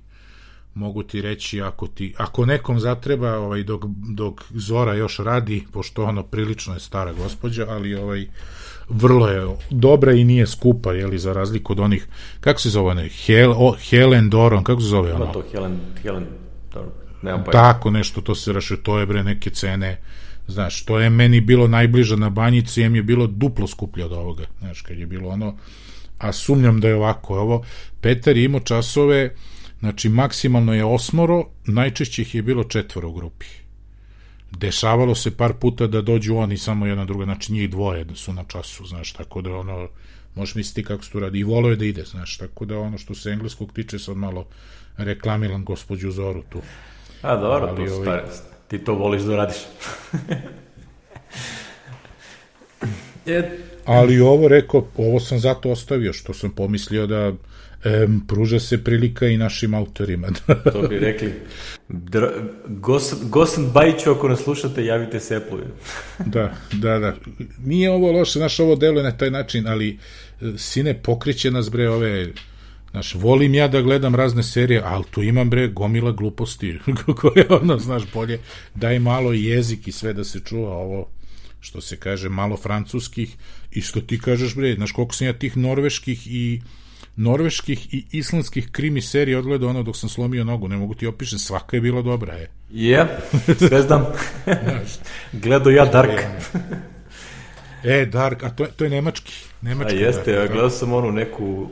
mogu ti reći ako ti ako nekom zatreba ovaj dok dok Zora još radi pošto ono prilično je stara gospođa ali ovaj vrlo je dobra i nije skupa je li za razliku od onih kako se zove ne Hel, o, Helen Doron kako se zove ono to Helen Helen Doron Tako nešto, to se raše, to je bre neke cene Znaš, to je meni bilo najbliže na banjici, em je bilo duplo skuplje od ovoga. Znaš, kad je bilo ono, a sumnjam da je ovako. Ovo, Petar je imao časove, znači maksimalno je osmoro, najčešće ih je bilo četvoro u grupi. Dešavalo se par puta da dođu oni samo jedna druga, znači njih dvoje da su na času, znaš, tako da ono, možeš misliti kako se to radi. I volo je da ide, znaš, tako da ono što se engleskog tiče sad malo reklamiram gospođu Zoru tu. A dobro, Ali, to ovaj, ti to voliš da radiš. e... Ali ovo rekao, ovo sam zato ostavio, što sam pomislio da em, pruža se prilika i našim autorima. to bi rekli. Dra, Gosan, Gosan Bajiću, ako nas slušate, javite se apple da, da, da. Nije ovo loše, znaš, ovo deluje na taj način, ali e, sine pokreće nas bre ove Znaš, volim ja da gledam razne serije, ali tu imam, bre, gomila gluposti, koje, ono, znaš, bolje, daj malo jezik i sve da se čuva ovo, što se kaže, malo francuskih, i što ti kažeš, bre, znaš, koliko sam ja tih norveških i norveških i islandskih krimi serija odgledao ono dok sam slomio nogu, ne mogu ti opišem, svaka je bila dobra, je. Je, yeah, sve znam. Gledao ja Dark. E, Dark, a to je, to je nemački. nemački a jeste, Dark, ja gledao sam onu neku... Uh...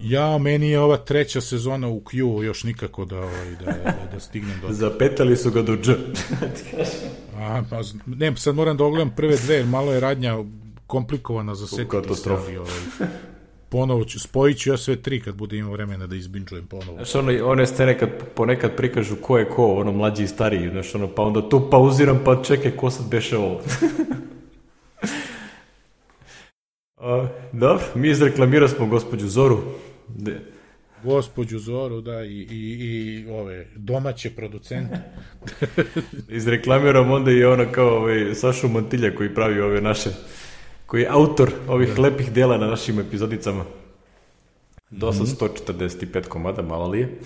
Ja, meni je ova treća sezona u Q još nikako da, ovaj, da, da, da stignem do... Zapetali su ga do dž. a, pa, ne, sad moram da ogledam prve dve, jer malo je radnja komplikovana za setiti. Katastrofi. Ovaj, ponovo ću, spojit ću ja sve tri kad bude imao vremena da izbinčujem ponovo. Znaš, ono, one scene kad ponekad prikažu ko je ko, ono, mlađi i stariji, znaš, ono, pa onda tu pauziram, pa čekaj, ko sad beše ovo? A, dobro, mi izreklamirali smo gospođu Zoru. De. Gospođu Zoru, da, i, i, i ove domaće producente. Izreklamiram onda i ono kao ovaj, Sašu Montilja koji pravi ove naše, koji je autor ovih lepih dela na našim epizodicama. Do sad 145 komada, malo li je.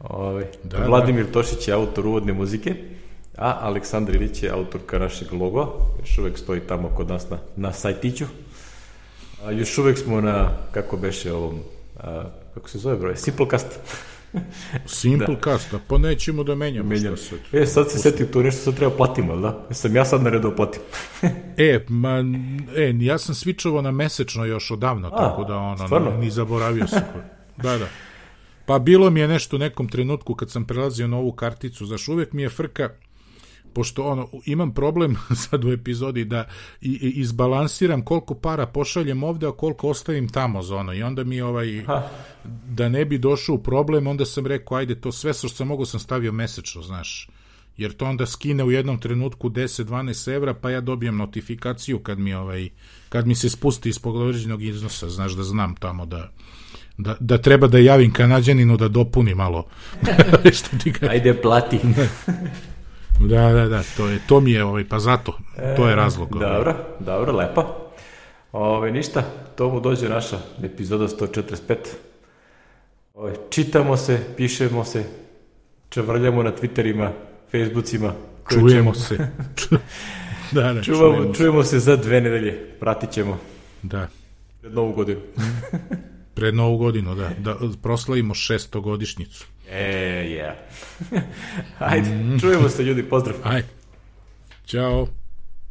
Ove, da, Vladimir da. Tošić je autor uvodne muzike, a Aleksandar Ilić je autorka našeg logo, još uvek stoji tamo kod nas na, na sajtiću. A, još uvek smo na, kako beše ovom, a, kako se zove broj, Simplecast. Simplecast, da. pa nećemo da menjamo. Menjamo. Sad. E, sad se setim tu nešto sad treba platimo, da? Sam ja sad na redu da platim. e, ma, e, ja sam svičovao na mesečno još odavno, a, tako da ono, stvarno? ni zaboravio sam. Da, da. Pa bilo mi je nešto u nekom trenutku kad sam prelazio na ovu karticu, znaš, uvek mi je frka, pošto ono, imam problem sad u epizodi da izbalansiram koliko para pošaljem ovde, a koliko ostavim tamo za ono. I onda mi ovaj, ha. da ne bi došao u problem, onda sam rekao, ajde, to sve što sam mogu sam stavio mesečno, znaš. Jer to onda skine u jednom trenutku 10-12 evra, pa ja dobijem notifikaciju kad mi, ovaj, kad mi se spusti iz određenog iznosa, znaš da znam tamo da, da, da treba da javim kanadjaninu da dopuni malo. što ti. Ajde, plati. Da, da, da, to, je, to mi je, ovaj, pa zato, to je razlog. Ovaj. Dobro, dobro, lepo. Ove, ništa, to mu dođe naša epizoda 145. Ove, čitamo se, pišemo se, čavrljamo na Twitterima, Facebookima. Čujemo se. da, da, Čuvamo, čujemo, čujemo se za dve nedelje, pratit ćemo. Da. Pred novu godinu. Pred novu godinu, da. Da proslavimo šestogodišnjicu. E, yeah. Ajde, čujemo se ljudi, pozdrav. Ajde. Ćao.